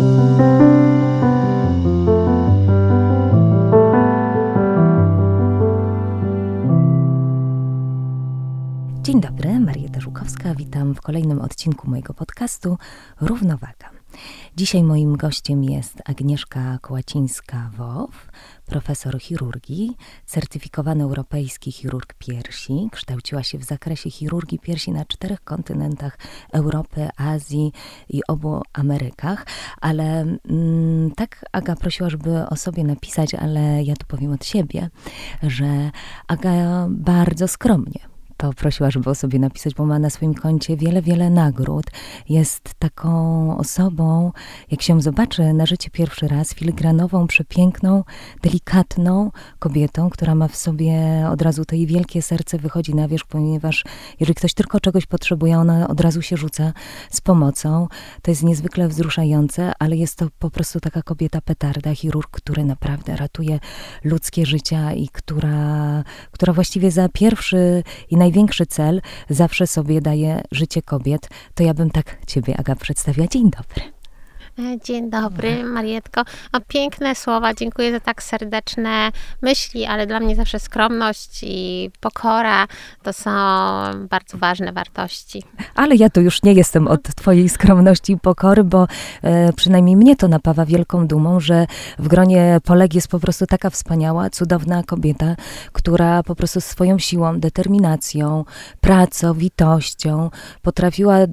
Dzień dobry, Marieta Żukowska. Witam w kolejnym odcinku mojego podcastu Równowaga. Dzisiaj moim gościem jest Agnieszka Kołacińska-Wow, profesor chirurgii, certyfikowany europejski chirurg piersi. Kształciła się w zakresie chirurgii piersi na czterech kontynentach Europy, Azji i obu Amerykach. Ale mm, tak Aga prosiła, żeby o sobie napisać, ale ja tu powiem od siebie, że Aga bardzo skromnie to prosiła, żeby o sobie napisać, bo ma na swoim koncie wiele, wiele nagród. Jest taką osobą, jak się zobaczy na życie pierwszy raz, filigranową, przepiękną, delikatną kobietą, która ma w sobie od razu to jej wielkie serce wychodzi na wierzch, ponieważ jeżeli ktoś tylko czegoś potrzebuje, ona od razu się rzuca z pomocą. To jest niezwykle wzruszające, ale jest to po prostu taka kobieta petarda, chirurg, który naprawdę ratuje ludzkie życia i która, która właściwie za pierwszy i naj największy cel zawsze sobie daje życie kobiet, to ja bym tak ciebie, Aga, przedstawiła. Dzień dobry. E, dzień dobry, Marietko. O, piękne słowa, dziękuję za tak serdeczne myśli, ale dla mnie zawsze skromność i pokora to są bardzo ważne wartości. Ale ja tu już nie jestem od twojej skromności i pokory, bo e, przynajmniej mnie to napawa wielką dumą, że w gronie Polek jest po prostu taka wspaniała, cudowna kobieta, która po prostu swoją siłą, determinacją, pracowitością potrafiła e,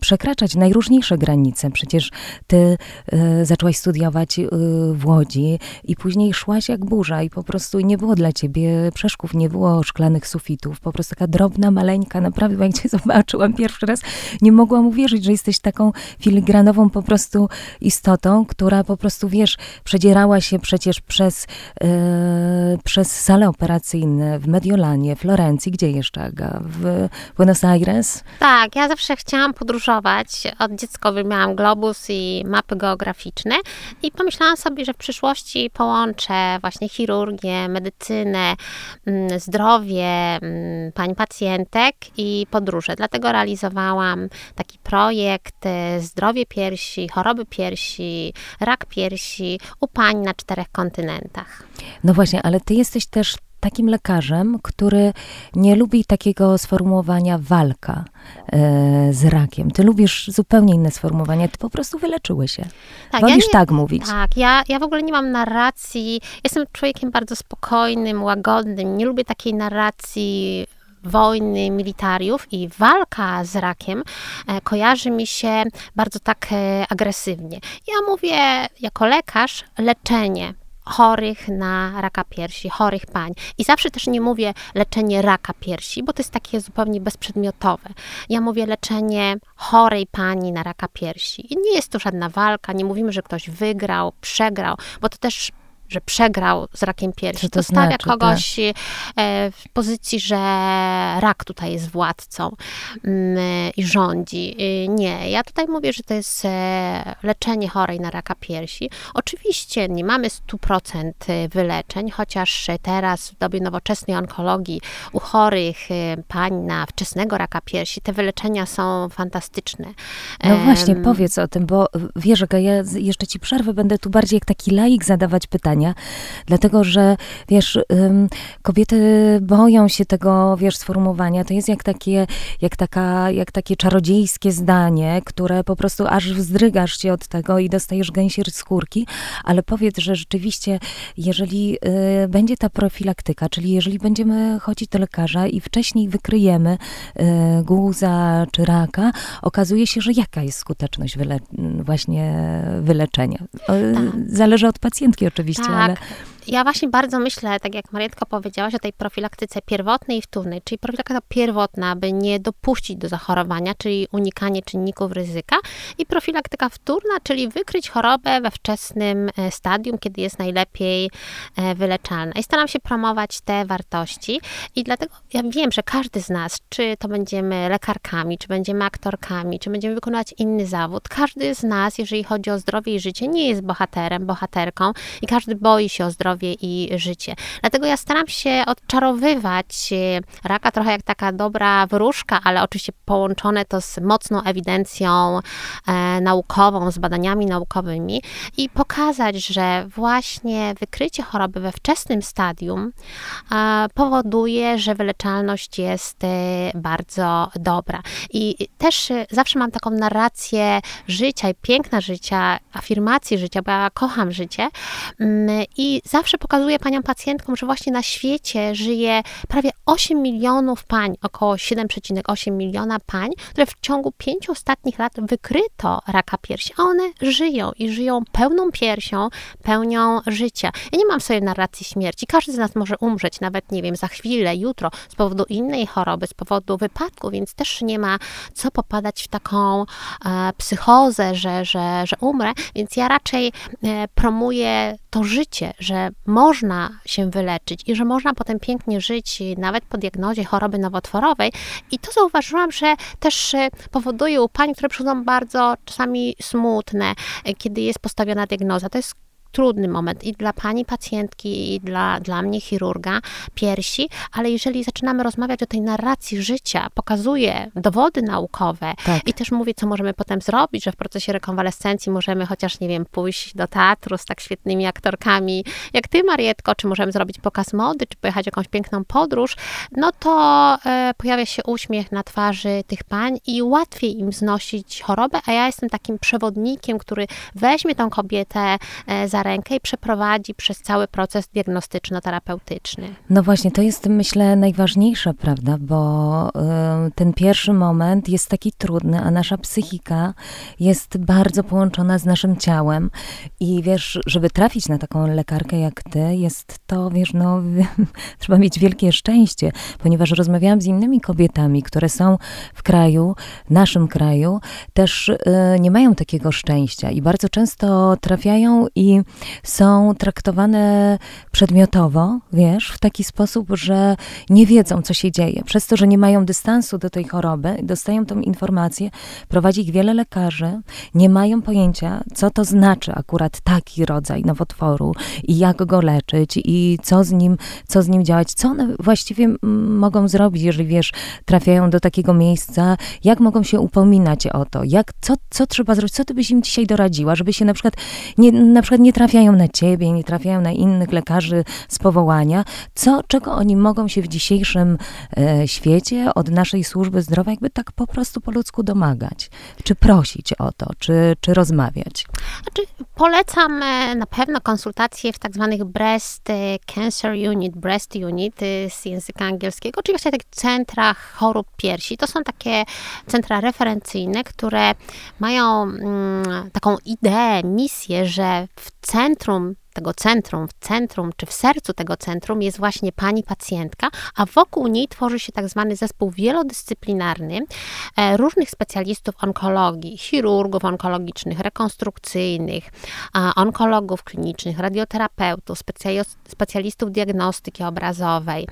przekraczać najróżniejsze granice. Przecież ty y, zaczęłaś studiować y, w Łodzi i później szłaś jak burza i po prostu nie było dla ciebie przeszków, nie było szklanych sufitów, po prostu taka drobna, maleńka, naprawdę jak cię zobaczyłam pierwszy raz, nie mogłam uwierzyć, że jesteś taką filigranową po prostu istotą, która po prostu, wiesz, przedzierała się przecież przez, y, przez sale operacyjne w Mediolanie, Florencji, gdzie jeszcze, Aga? W Buenos Aires? Tak, ja zawsze chciałam podróżować. Od dziecka miałam globus i mapy geograficzne i pomyślałam sobie, że w przyszłości połączę właśnie chirurgię, medycynę, mm, zdrowie mm, pań pacjentek i podróże. Dlatego realizowałam taki projekt y, Zdrowie piersi, choroby piersi, rak piersi u pań na czterech kontynentach. No właśnie, ale ty jesteś też takim lekarzem, który nie lubi takiego sformułowania walka e, z rakiem. Ty lubisz zupełnie inne sformułowania, ty po prostu wyleczyłeś się. Tak, Wolisz ja nie, tak mówić. Tak, ja, ja w ogóle nie mam narracji. Jestem człowiekiem bardzo spokojnym, łagodnym. Nie lubię takiej narracji wojny militariów i walka z rakiem e, kojarzy mi się bardzo tak e, agresywnie. Ja mówię jako lekarz leczenie, chorych na raka piersi, chorych pań. I zawsze też nie mówię leczenie raka piersi, bo to jest takie zupełnie bezprzedmiotowe. Ja mówię leczenie chorej pani na raka piersi. I nie jest to żadna walka, nie mówimy, że ktoś wygrał, przegrał, bo to też że przegrał z rakiem piersi. To, to stawia znaczy, kogoś tak? E, w pozycji, że rak tutaj jest władcą mm, i rządzi. Y, nie, ja tutaj mówię, że to jest e, leczenie chorej na raka piersi. Oczywiście nie mamy 100% wyleczeń, chociaż teraz w dobie nowoczesnej onkologii u chorych pań na wczesnego raka piersi te wyleczenia są fantastyczne. No właśnie, powiedz o tym, bo wiesz, że ja jeszcze ci przerwę, będę tu bardziej jak taki laik zadawać pytania dlatego że wiesz, kobiety boją się tego, wiesz, sformułowania. To jest jak takie, jak taka, jak takie czarodziejskie zdanie, które po prostu aż wzdrygasz się od tego i dostajesz gęsier skórki, ale powiedz, że rzeczywiście, jeżeli y, będzie ta profilaktyka, czyli jeżeli będziemy chodzić do lekarza i wcześniej wykryjemy y, guza czy raka, okazuje się, że jaka jest skuteczność wyle właśnie wyleczenia. Tak. Zależy od pacjentki oczywiście, tak. ale ja właśnie bardzo myślę, tak jak Marietka powiedziałaś, o tej profilaktyce pierwotnej i wtórnej, czyli profilaktyka pierwotna, aby nie dopuścić do zachorowania, czyli unikanie czynników ryzyka i profilaktyka wtórna, czyli wykryć chorobę we wczesnym e, stadium, kiedy jest najlepiej e, wyleczalna. I staram się promować te wartości i dlatego ja wiem, że każdy z nas, czy to będziemy lekarkami, czy będziemy aktorkami, czy będziemy wykonywać inny zawód, każdy z nas, jeżeli chodzi o zdrowie i życie, nie jest bohaterem, bohaterką i każdy boi się o zdrowie zdrowie i życie. Dlatego ja staram się odczarowywać e, raka trochę jak taka dobra wróżka, ale oczywiście połączone to z mocną ewidencją e, naukową, z badaniami naukowymi i pokazać, że właśnie wykrycie choroby we wczesnym stadium e, powoduje, że wyleczalność jest e, bardzo dobra. I też e, zawsze mam taką narrację życia i piękna życia, afirmacji życia, bo ja kocham życie mm, i zawsze pokazuję paniom pacjentkom, że właśnie na świecie żyje prawie 8 milionów pań, około 7,8 miliona pań, które w ciągu pięciu ostatnich lat wykryto raka piersi, a one żyją i żyją pełną piersią, pełnią życia. Ja nie mam sobie narracji śmierci. Każdy z nas może umrzeć, nawet nie wiem, za chwilę, jutro, z powodu innej choroby, z powodu wypadku, więc też nie ma co popadać w taką e, psychozę, że, że, że umrę. Więc ja raczej e, promuję to życie, że można się wyleczyć i że można potem pięknie żyć, nawet po diagnozie choroby nowotworowej. I to zauważyłam, że też e, powoduje u pań, które przychodzą bardzo czasami smutne, e, kiedy jest postawiona diagnoza. To jest trudny moment i dla pani pacjentki, i dla, dla mnie chirurga piersi, ale jeżeli zaczynamy rozmawiać o tej narracji życia, pokazuję dowody naukowe tak. i też mówię, co możemy potem zrobić, że w procesie rekonwalescencji możemy chociaż, nie wiem, pójść do teatru z tak świetnymi aktorkami jak ty, Marietko, czy możemy zrobić pokaz mody, czy pojechać jakąś piękną podróż, no to e, pojawia się uśmiech na twarzy tych pań i łatwiej im znosić chorobę, a ja jestem takim przewodnikiem, który weźmie tą kobietę e, za rękę i przeprowadzi przez cały proces diagnostyczno-terapeutyczny. No właśnie, to jest myślę najważniejsze, prawda, bo y, ten pierwszy moment jest taki trudny, a nasza psychika jest bardzo połączona z naszym ciałem i wiesz, żeby trafić na taką lekarkę jak ty, jest to, wiesz, no trzeba mieć wielkie szczęście, ponieważ rozmawiałam z innymi kobietami, które są w kraju, naszym kraju, też y, nie mają takiego szczęścia i bardzo często trafiają i są traktowane przedmiotowo, wiesz, w taki sposób, że nie wiedzą, co się dzieje. Przez to, że nie mają dystansu do tej choroby, dostają tą informację, prowadzi ich wiele lekarzy, nie mają pojęcia, co to znaczy akurat taki rodzaj nowotworu i jak go leczyć i co z nim, co z nim działać, co one właściwie mogą zrobić, jeżeli wiesz, trafiają do takiego miejsca, jak mogą się upominać o to, jak, co, co trzeba zrobić, co ty byś im dzisiaj doradziła, żeby się na przykład nie, na przykład nie trafiają na ciebie, nie trafiają na innych lekarzy z powołania, co, czego oni mogą się w dzisiejszym e, świecie od naszej służby zdrowia jakby tak po prostu po ludzku domagać, czy prosić o to, czy, czy rozmawiać. Znaczy, polecam e, na pewno konsultacje w tak zwanych breast e, cancer unit, breast unit e, z języka angielskiego, czyli właśnie tych centrach chorób piersi. To są takie centra referencyjne, które mają mm, taką ideę, misję, że w centrum tego centrum, w centrum czy w sercu tego centrum jest właśnie pani pacjentka, a wokół niej tworzy się tak zwany zespół wielodyscyplinarny e, różnych specjalistów onkologii, chirurgów onkologicznych, rekonstrukcyjnych, onkologów klinicznych, radioterapeutów, specjalistów diagnostyki obrazowej,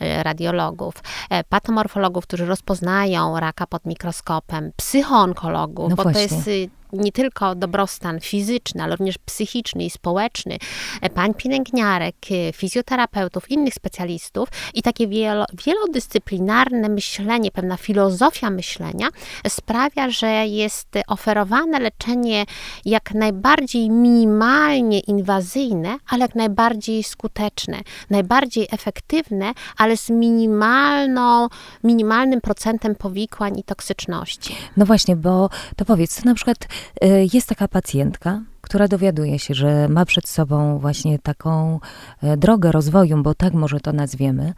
e, radiologów, e, patomorfologów, którzy rozpoznają raka pod mikroskopem, psychoonkologów, no bo właśnie. to jest y, nie tylko dobrostan fizyczny, ale również psychiczny i społeczny, e, pań pielęgniarek, e, fizjoterapeutów, innych specjalistów i takie wielo, wielodyscyplinarne myślenie, pewna filozofia myślenia sprawia, że jest oferowane leczenie jak najbardziej minimalnie inwazyjne, ale jak najbardziej skuteczne, najbardziej efektywne, ale z minimalną, minimalnym procentem powikłań i toksyczności. No właśnie, bo to powiedz, na przykład jest taka pacjentka, która dowiaduje się, że ma przed sobą właśnie taką e, drogę rozwoju, bo tak może to nazwiemy,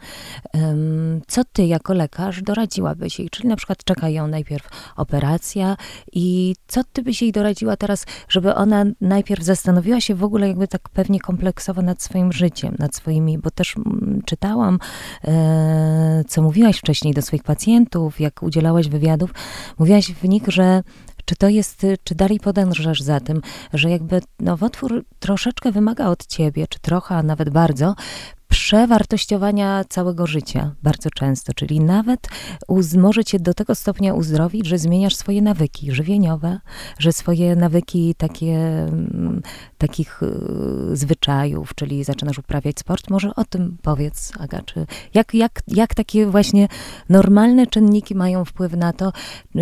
co ty jako lekarz doradziłabyś jej? Czyli na przykład czeka ją najpierw operacja i co ty byś jej doradziła teraz, żeby ona najpierw zastanowiła się w ogóle jakby tak pewnie kompleksowo nad swoim życiem, nad swoimi, bo też mm, czytałam, e, co mówiłaś wcześniej do swoich pacjentów, jak udzielałaś wywiadów, mówiłaś w nich, że czy to jest, czy dalej podążasz za tym, że jakby nowotwór troszeczkę wymaga od ciebie, czy trochę, a nawet bardzo, przewartościowania całego życia bardzo często, czyli nawet uz, może cię do tego stopnia uzdrowić, że zmieniasz swoje nawyki żywieniowe, że swoje nawyki takie, mm, takich y, zwyczajów, czyli zaczynasz uprawiać sport. Może o tym powiedz, Aga, czy jak, jak, jak takie właśnie normalne czynniki mają wpływ na to, y,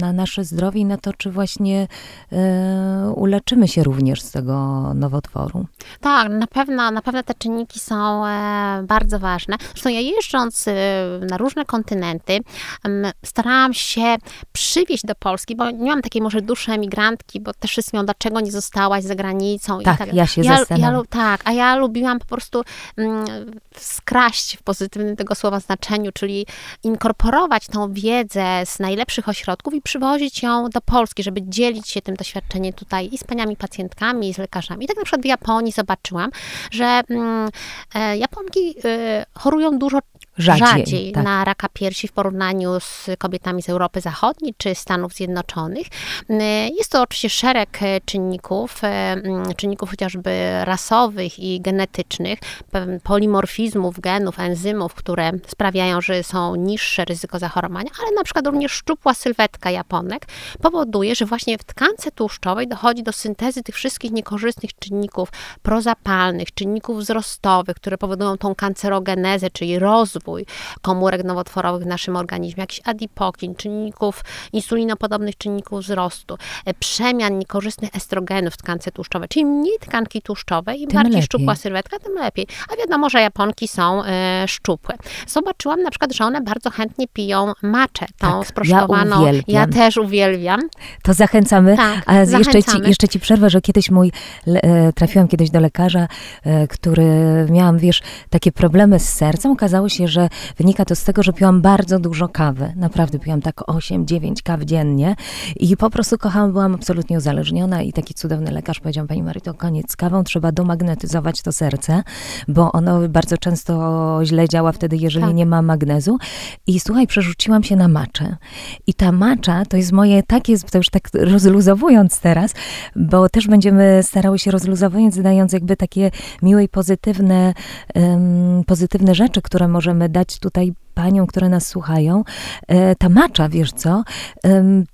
na nasze zdrowie i na to, czy właśnie y, uleczymy się również z tego nowotworu? Tak, na pewno, na pewno te czynniki są e, bardzo ważne. Zresztą ja jeżdżąc e, na różne kontynenty, starałam się przywieźć do Polski, bo nie mam takiej może duszy emigrantki, bo też wszyscy mówią, dlaczego nie zostałaś za granicą. Tak, tak. ja się ja. Ja, tak, a ja lubiłam po prostu mm, skraść w pozytywnym tego słowa znaczeniu, czyli inkorporować tą wiedzę z najlepszych ośrodków i przywozić ją do Polski, żeby dzielić się tym doświadczeniem tutaj i z paniami pacjentkami, i z lekarzami. I tak na przykład w Japonii zobaczyłam, że mm, Japonki y, chorują dużo Rzadziej, rzadziej tak. na raka piersi w porównaniu z kobietami z Europy Zachodniej czy Stanów Zjednoczonych. Y, Jest to oczywiście szereg e, czynników, e, czynników chociażby rasowych i genetycznych, polimorfizmów genów, enzymów, które sprawiają, że są niższe ryzyko zachorowania, ale na przykład również szczupła sylwetka Japonek powoduje, że właśnie w tkance tłuszczowej dochodzi do syntezy tych wszystkich niekorzystnych czynników prozapalnych, czynników wzrostowych, które powodują tą kancerogenezę, czyli rozwój komórek nowotworowych w naszym organizmie, jakiś adipokin, czynników insulinopodobnych czynników wzrostu, e, przemian niekorzystnych estrogenów w tkance tłuszczowej, czyli mniej tkanki tłuszczowej, im bardziej lepiej. szczupła sylwetka, tym lepiej. A wiadomo, że Japonki są e, szczupłe. Zobaczyłam na przykład, że one bardzo chętnie piją maczę, tą Tak, ja sproszkowaną. uwielbiam. też uwielbiam. To zachęcamy. Tak, A jeszcze ci, zachęcamy. jeszcze ci przerwę, że kiedyś mój, le- e, trafiłam kiedyś do lekarza, który miałam, wiesz, takie problemy z sercem. Okazało się, że wynika to z tego, że piłam bardzo dużo kawy. Naprawdę piłam tak 8-9 kaw dziennie i po prostu kochałam, byłam absolutnie uzależniona i taki cudowny lekarz powiedział, pani Marii, to koniec z kawą, trzeba domagnetyzować to serce, bo ono bardzo często źle działa wtedy, jeżeli Tak. nie ma magnezu. I słuchaj, przerzuciłam się na maczę. I ta macza to jest moje takie, to już tak rozluzowując teraz, bo też będziemy starały się rozluzować, dając jakby takie miłe i pozytywne, pozytywne rzeczy, które możemy dać tutaj paniom, które nas słuchają. E, ta macza, wiesz co,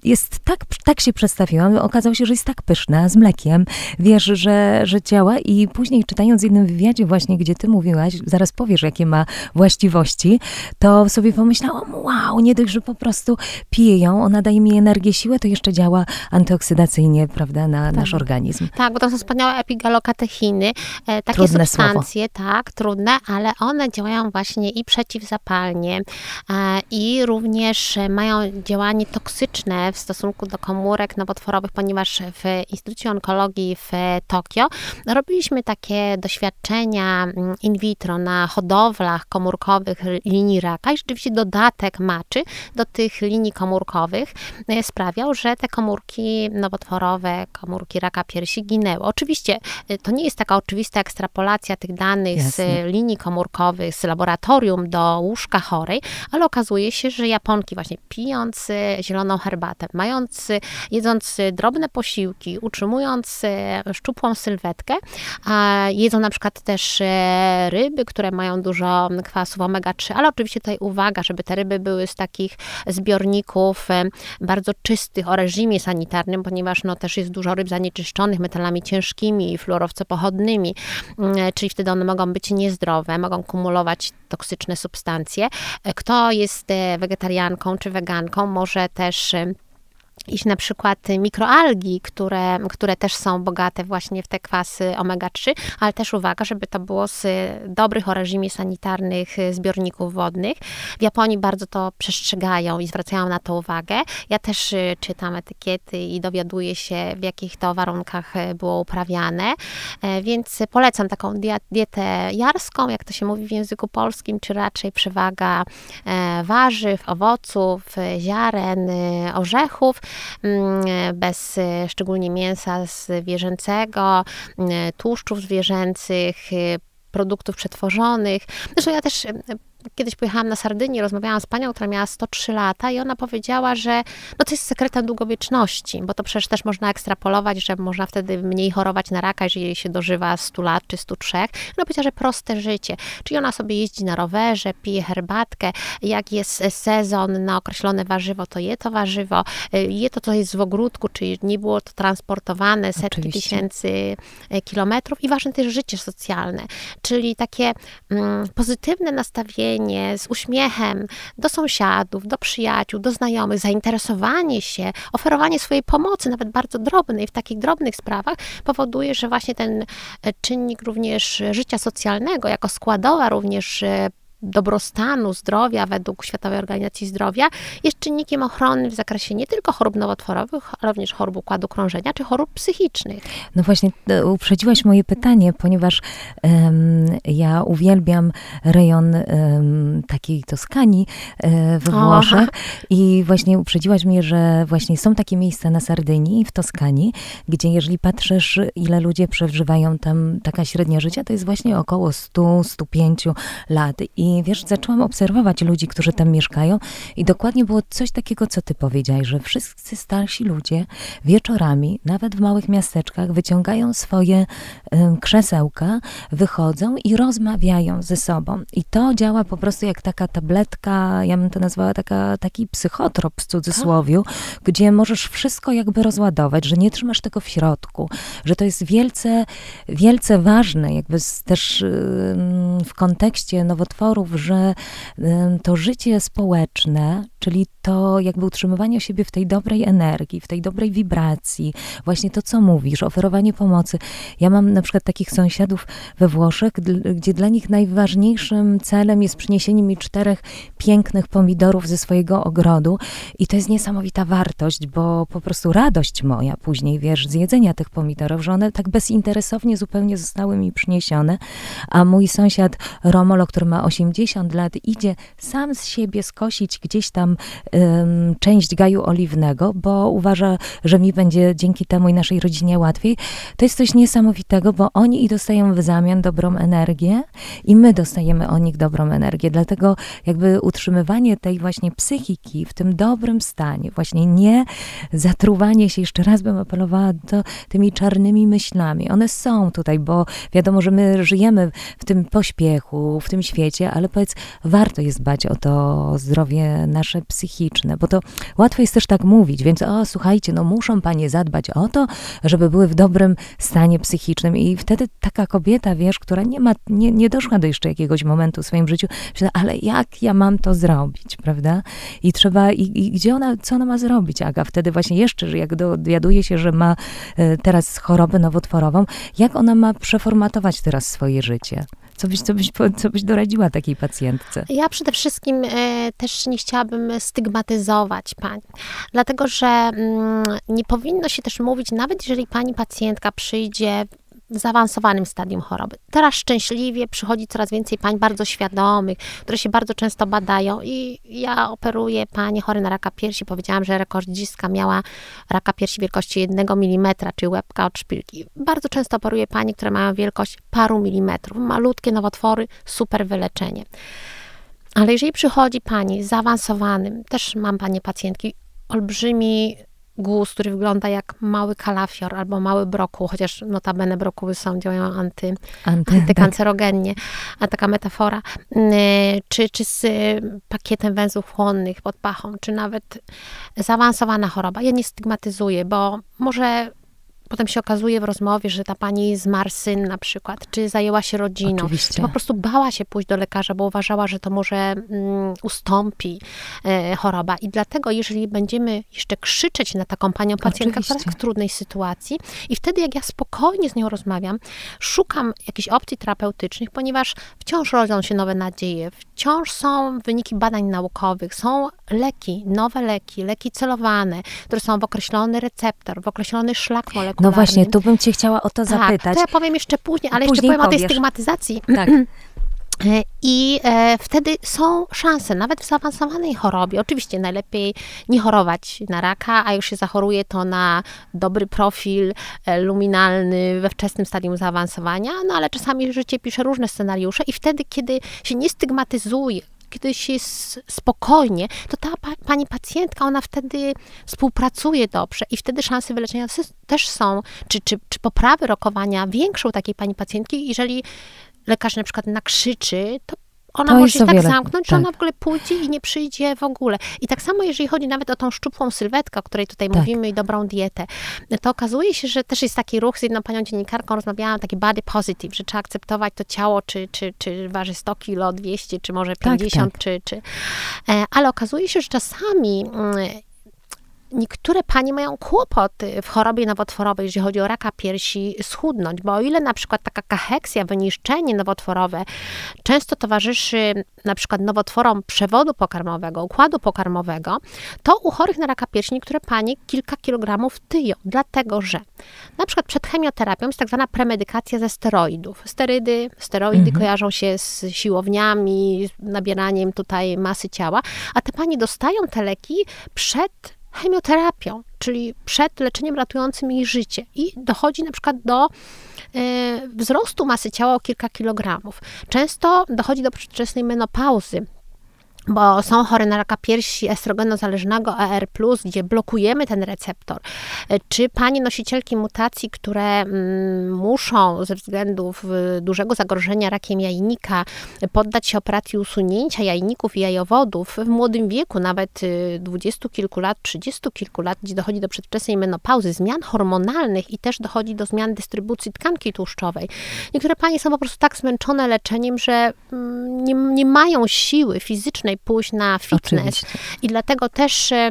jest tak, tak się przedstawiłam, okazało się, że jest tak pyszna, z mlekiem, wiesz, że, że działa i później czytając w jednym wywiadzie właśnie, gdzie ty mówiłaś, zaraz powiesz, jakie ma właściwości, to sobie pomyślałam, wow, nie dość, że po prostu piję ją, ona daje mi energię, siłę, to jeszcze działa antyoksydacyjnie, prawda, na nasz organizm. Tak, bo to są wspaniałe epigalokatechiny, e, takie Trudne substancje, tak, trudne, ale one działają właśnie i przeciwzapalnie, e, i również e, mają działanie toksyczne w stosunku do komórek nowotworowych, ponieważ w Instytucie Onkologii w Tokio robiliśmy takie doświadczenia mm, in vitro na hodowlach komórkowych linii raka i rzeczywiście dodatek maczy do tych linii komórkowych e, sprawiał, że te komórki nowotworowe, komórki raka piersi ginęły. Oczywiście e, to nie jest taka oczywista ekstrapolacja tych danych z Jasne. linii komórkowych, z laboratorium do łóżka chorej, ale okazuje się, że Japonki właśnie pijąc zieloną herbatę, mając, jedząc drobne posiłki, utrzymując e, szczupłą sylwetkę, jedzą na przykład też e, ryby, które mają dużo kwasów omega-3, ale oczywiście tutaj uwaga, żeby te ryby były z takich zbiorników e, bardzo czystych o reżimie sanitarnym, ponieważ no, też jest dużo ryb zanieczyszczonych metalami ciężkimi i fluorowcopochodnymi, mm, czyli wtedy one mogą być niezdrowe, mogą kumulować toksyczne substancje. Kto jest e, wegetarianką czy weganką, może też e, iść na przykład mikroalgi, które, które też są bogate właśnie w te kwasy omega-3, ale też uwaga, żeby to było z dobrych o reżimie sanitarnych zbiorników wodnych. W Japonii bardzo to przestrzegają i zwracają na to uwagę. Ja też y, czytam etykiety i dowiaduję się, w jakich to warunkach y, było uprawiane, E, więc polecam taką dietę jarską, jak to się mówi w języku polskim, czy raczej przewaga e, warzyw, owoców, ziaren, e, orzechów, bez e, szczególnie mięsa zwierzęcego, e, tłuszczów zwierzęcych, e, produktów przetworzonych. Zresztą ja też kiedyś pojechałam na Sardynię, rozmawiałam z panią, która miała 103 lata i ona powiedziała, że no to jest sekretem długowieczności, bo to przecież też można ekstrapolować, że można wtedy mniej chorować na raka, jeżeli się dożywa 100 lat czy 103. Ona powiedziała, że proste życie, czyli ona sobie jeździ na rowerze, pije herbatkę, jak jest sezon na określone warzywo, to je to warzywo, je to, co jest w ogródku, czyli nie było to transportowane setki Oczywiście. tysięcy e, kilometrów. I ważne też życie socjalne, czyli takie mm, pozytywne nastawienie z uśmiechem do sąsiadów, do przyjaciół, do znajomych, zainteresowanie się, oferowanie swojej pomocy, nawet bardzo drobnej, w takich drobnych sprawach, powoduje, że właśnie ten e, czynnik również życia socjalnego, jako składowa również e, dobrostanu, zdrowia według Światowej Organizacji Zdrowia jest czynnikiem ochrony w zakresie nie tylko chorób nowotworowych, ale również chorób układu krążenia czy chorób psychicznych. No właśnie, e, uprzedziłaś moje pytanie, ponieważ um, ja uwielbiam rejon um, takiej Toskanii e, we Włoszech i właśnie uprzedziłaś mnie, że właśnie są takie miejsca na Sardynii, w Toskanii, gdzie jeżeli patrzysz, ile ludzie przeżywają tam taka średnia życia, to jest właśnie około 100-105 lat i i wiesz, zaczęłam obserwować ludzi, którzy tam mieszkają i dokładnie było coś takiego, co ty powiedziałeś, że wszyscy starsi ludzie wieczorami, nawet w małych miasteczkach, wyciągają swoje krzesełka, wychodzą i rozmawiają ze sobą. I to działa po prostu jak taka tabletka, ja bym to nazwała taka, taki psychotrop w cudzysłowiu, tak. gdzie możesz wszystko jakby rozładować, że nie trzymasz tego w środku, że to jest wielce, wielce ważne, jakby też w kontekście nowotworu, że to życie społeczne, czyli to jakby utrzymywanie siebie w tej dobrej energii, w tej dobrej wibracji, właśnie to, co mówisz, oferowanie pomocy. Ja mam na przykład takich sąsiadów we Włoszech, gdzie dla nich najważniejszym celem jest przyniesienie mi czterech pięknych pomidorów ze swojego ogrodu i to jest niesamowita wartość, bo po prostu radość moja później, wiesz, z jedzenia tych pomidorów, że one tak bezinteresownie zupełnie zostały mi przyniesione, a mój sąsiad Romolo, który ma 80 lat, idzie sam z siebie skosić gdzieś tam um, część gaju oliwnego, bo uważa, że mi będzie dzięki temu i naszej rodzinie łatwiej. To jest coś niesamowitego, bo oni i dostają w zamian dobrą energię i my dostajemy o nich dobrą energię. Dlatego jakby utrzymywanie tej właśnie psychiki w tym dobrym stanie, właśnie nie zatruwanie się, jeszcze raz bym apelowała do tymi czarnymi myślami. One są tutaj, bo wiadomo, że my żyjemy w tym pośpiechu, w tym świecie, ale powiedz, warto jest dbać o to zdrowie nasze psychiczne, bo to łatwo jest też tak mówić, więc o, słuchajcie, no muszą panie zadbać o to, żeby były w dobrym stanie psychicznym i wtedy taka kobieta, wiesz, która nie ma, nie, nie doszła do jeszcze jakiegoś momentu w swoim życiu, ale jak ja mam to zrobić, prawda? I trzeba, i, i gdzie ona, co ona ma zrobić, Aga? Wtedy właśnie jeszcze, że jak dowiaduje się, że ma e, teraz chorobę nowotworową, jak ona ma przeformatować teraz swoje życie? Co byś, co byś, co byś doradziła takiej pacjentce? Ja przede wszystkim e, też nie chciałabym stygmatyzować pani, dlatego że mm, nie powinno się też mówić, nawet jeżeli pani pacjentka przyjdzie w zaawansowanym stadium choroby. Teraz szczęśliwie przychodzi coraz więcej pań bardzo świadomych, które się bardzo często badają i ja operuję panie chore na raka piersi. Powiedziałam, że rekordzistka miała raka piersi wielkości 1 mm, czyli łebka od szpilki. Bardzo często operuję panie, które mają wielkość paru milimetrów. Malutkie nowotwory, super wyleczenie. Ale jeżeli przychodzi pani zaawansowanym, też mam panie pacjentki, olbrzymi guz, który wygląda jak mały kalafior albo mały brokuł, chociaż notabene brokuły są, działają anty, anty, antykancerogennie, a taka metafora, mm, czy, czy z pakietem węzłów chłonnych pod pachą, czy nawet zaawansowana choroba. Ja nie stygmatyzuję, bo może Potem się okazuje w rozmowie, że ta pani zmarł syn na przykład, czy zajęła się rodziną, Oczywiście. czy po prostu bała się pójść do lekarza, bo uważała, że to może mm, ustąpi e, choroba. I dlatego, jeżeli będziemy jeszcze krzyczeć na taką panią pacjentkę, która jest w trudnej sytuacji, i wtedy, jak ja spokojnie z nią rozmawiam, szukam jakichś opcji terapeutycznych, ponieważ wciąż rodzą się nowe nadzieje, wciąż są wyniki badań naukowych, są leki, nowe leki, leki celowane, które są w określony receptor, w określony szlak molekularny no właśnie, tu bym cię chciała o to tak, zapytać. to ja powiem jeszcze później, ale później jeszcze powiem powiesz. o tej stygmatyzacji. Tak. E, I e, wtedy są szanse, nawet w zaawansowanej chorobie. Oczywiście najlepiej nie chorować na raka, a już się zachoruje to na dobry profil e, luminalny we wczesnym stadium zaawansowania, no ale czasami życie pisze różne scenariusze i wtedy, kiedy się nie stygmatyzuje, kiedy się spokojnie, to ta pa, pani pacjentka, ona wtedy współpracuje dobrze i wtedy szanse wyleczenia też są, czy, czy, czy poprawy rokowania większe u takiej pani pacjentki, jeżeli lekarz na przykład nakrzyczy, to ona to może się tak wiele. zamknąć, tak. że ona w ogóle pójdzie i nie przyjdzie w ogóle. I tak samo, jeżeli chodzi nawet o tą szczupłą sylwetkę, o której tutaj tak. mówimy, i dobrą dietę, to okazuje się, że też jest taki ruch z jedną panią dziennikarką, rozmawiałam, taki body positive, że trzeba akceptować to ciało, czy, czy, czy waży 100 kilo, 200, czy może 50, tak, tak. Czy, czy... E, ale okazuje się, że czasami mm, niektóre panie mają kłopot w chorobie nowotworowej, jeżeli chodzi o raka piersi, schudnąć, bo o ile na przykład taka kacheksja, wyniszczenie nowotworowe często towarzyszy na przykład nowotworom przewodu pokarmowego, układu pokarmowego, to u chorych na raka piersi niektóre panie kilka kilogramów tyją, dlatego że na przykład przed chemioterapią jest tak zwana premedykacja ze steroidów. Sterydy, steroidy mhm. kojarzą się z siłowniami, z nabieraniem tutaj masy ciała, a te panie dostają te leki przed chemioterapią, czyli przed leczeniem ratującym jej życie. I dochodzi na przykład do e, wzrostu masy ciała o kilka kilogramów. Często dochodzi do przedwczesnej menopauzy, bo są chore na raka piersi estrogenozależnego ER+, gdzie blokujemy ten receptor. Czy panie nosicielki mutacji, które mm, muszą ze względów y, dużego zagrożenia rakiem jajnika poddać się operacji usunięcia jajników i jajowodów w młodym wieku, nawet y, dwudziestu kilku lat, trzydziestu kilku lat, gdzie dochodzi do przedwczesnej menopauzy, zmian hormonalnych i też dochodzi do zmian dystrybucji tkanki tłuszczowej. Niektóre panie są po prostu tak zmęczone leczeniem, że mm, nie, nie mają siły fizycznej pójść na fitness. Oczywiście. I dlatego też, e,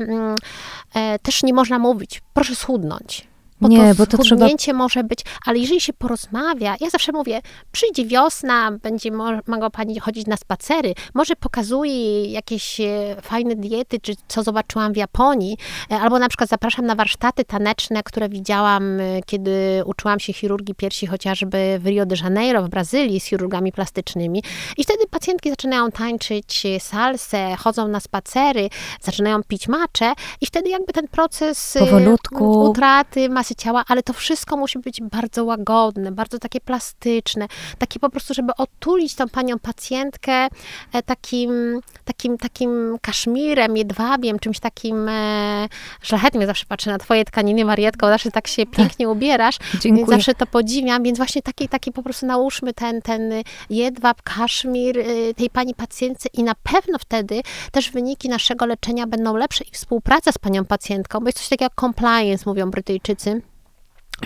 też nie można mówić, proszę schudnąć. Bo nie, to bo to trzeba... może być, ale jeżeli się porozmawia, ja zawsze mówię, przyjdzie wiosna, będzie mogła pani chodzić na spacery, może pokazuje jakieś e, fajne diety, czy co zobaczyłam w Japonii, e, albo na przykład zapraszam na warsztaty taneczne, które widziałam, e, kiedy uczyłam się chirurgii piersi chociażby w Rio de Janeiro, w Brazylii, z chirurgami plastycznymi. I wtedy pacjentki zaczynają tańczyć salsę, chodzą na spacery, zaczynają pić macze i wtedy jakby ten proces Powolutku. utraty masy masy ciała, ale to wszystko musi być bardzo łagodne, bardzo takie plastyczne, takie po prostu, żeby otulić tą panią pacjentkę e, takim, takim, takim kaszmirem, jedwabiem, czymś takim e, szlachetnym. Ja zawsze patrzę na twoje tkaniny, Marietko, zawsze tak się pięknie ubierasz, Dziękuję. więc zawsze to podziwiam, więc właśnie taki, taki po prostu nałóżmy ten, ten jedwab, kaszmir e, tej pani pacjentce i na pewno wtedy też wyniki naszego leczenia będą lepsze i współpraca z panią pacjentką, bo jest coś takiego jak compliance, mówią Brytyjczycy,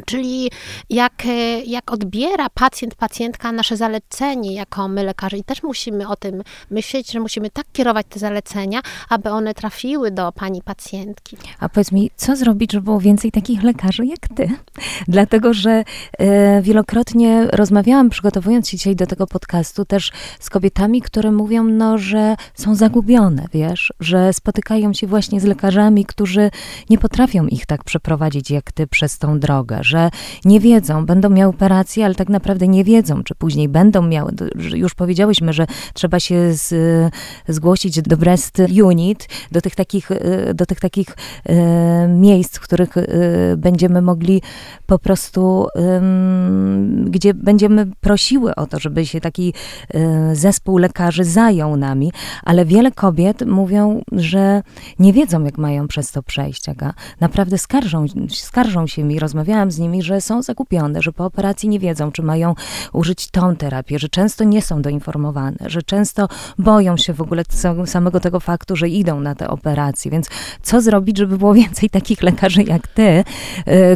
Czyli jak, e, jak odbiera pacjent, pacjentka nasze zalecenie jako my lekarze i też musimy o tym myśleć, że musimy tak kierować te zalecenia, aby one trafiły do pani pacjentki. A powiedz mi, co zrobić, żeby było więcej takich lekarzy jak ty? Dlatego, że e, wielokrotnie rozmawiałam, przygotowując się dzisiaj do tego podcastu, też z kobietami, które mówią, no, że są zagubione, wiesz, że spotykają się właśnie z lekarzami, którzy nie potrafią ich tak przeprowadzić jak ty przez tą drogę że nie wiedzą, będą miały operację, ale tak naprawdę nie wiedzą, czy później będą miały. Już powiedziałyśmy, że trzeba się z, zgłosić do Breast Unit, do tych takich, e, do tych takich e, miejsc, w których e, będziemy mogli po prostu, gdzie będziemy prosiły o to, żeby się taki zespół lekarzy zajął nami, ale wiele kobiet mówią, że nie wiedzą, jak mają przez to przejść. Aga. Naprawdę skarżą, skarżą się mi, rozmawiałam z nimi, że są zakupione, że po operacji nie wiedzą, czy mają użyć tą terapię, że często nie są doinformowane, że często boją się w ogóle samego tego faktu, że idą na te operacje. Więc co zrobić, żeby było więcej takich lekarzy jak ty, y,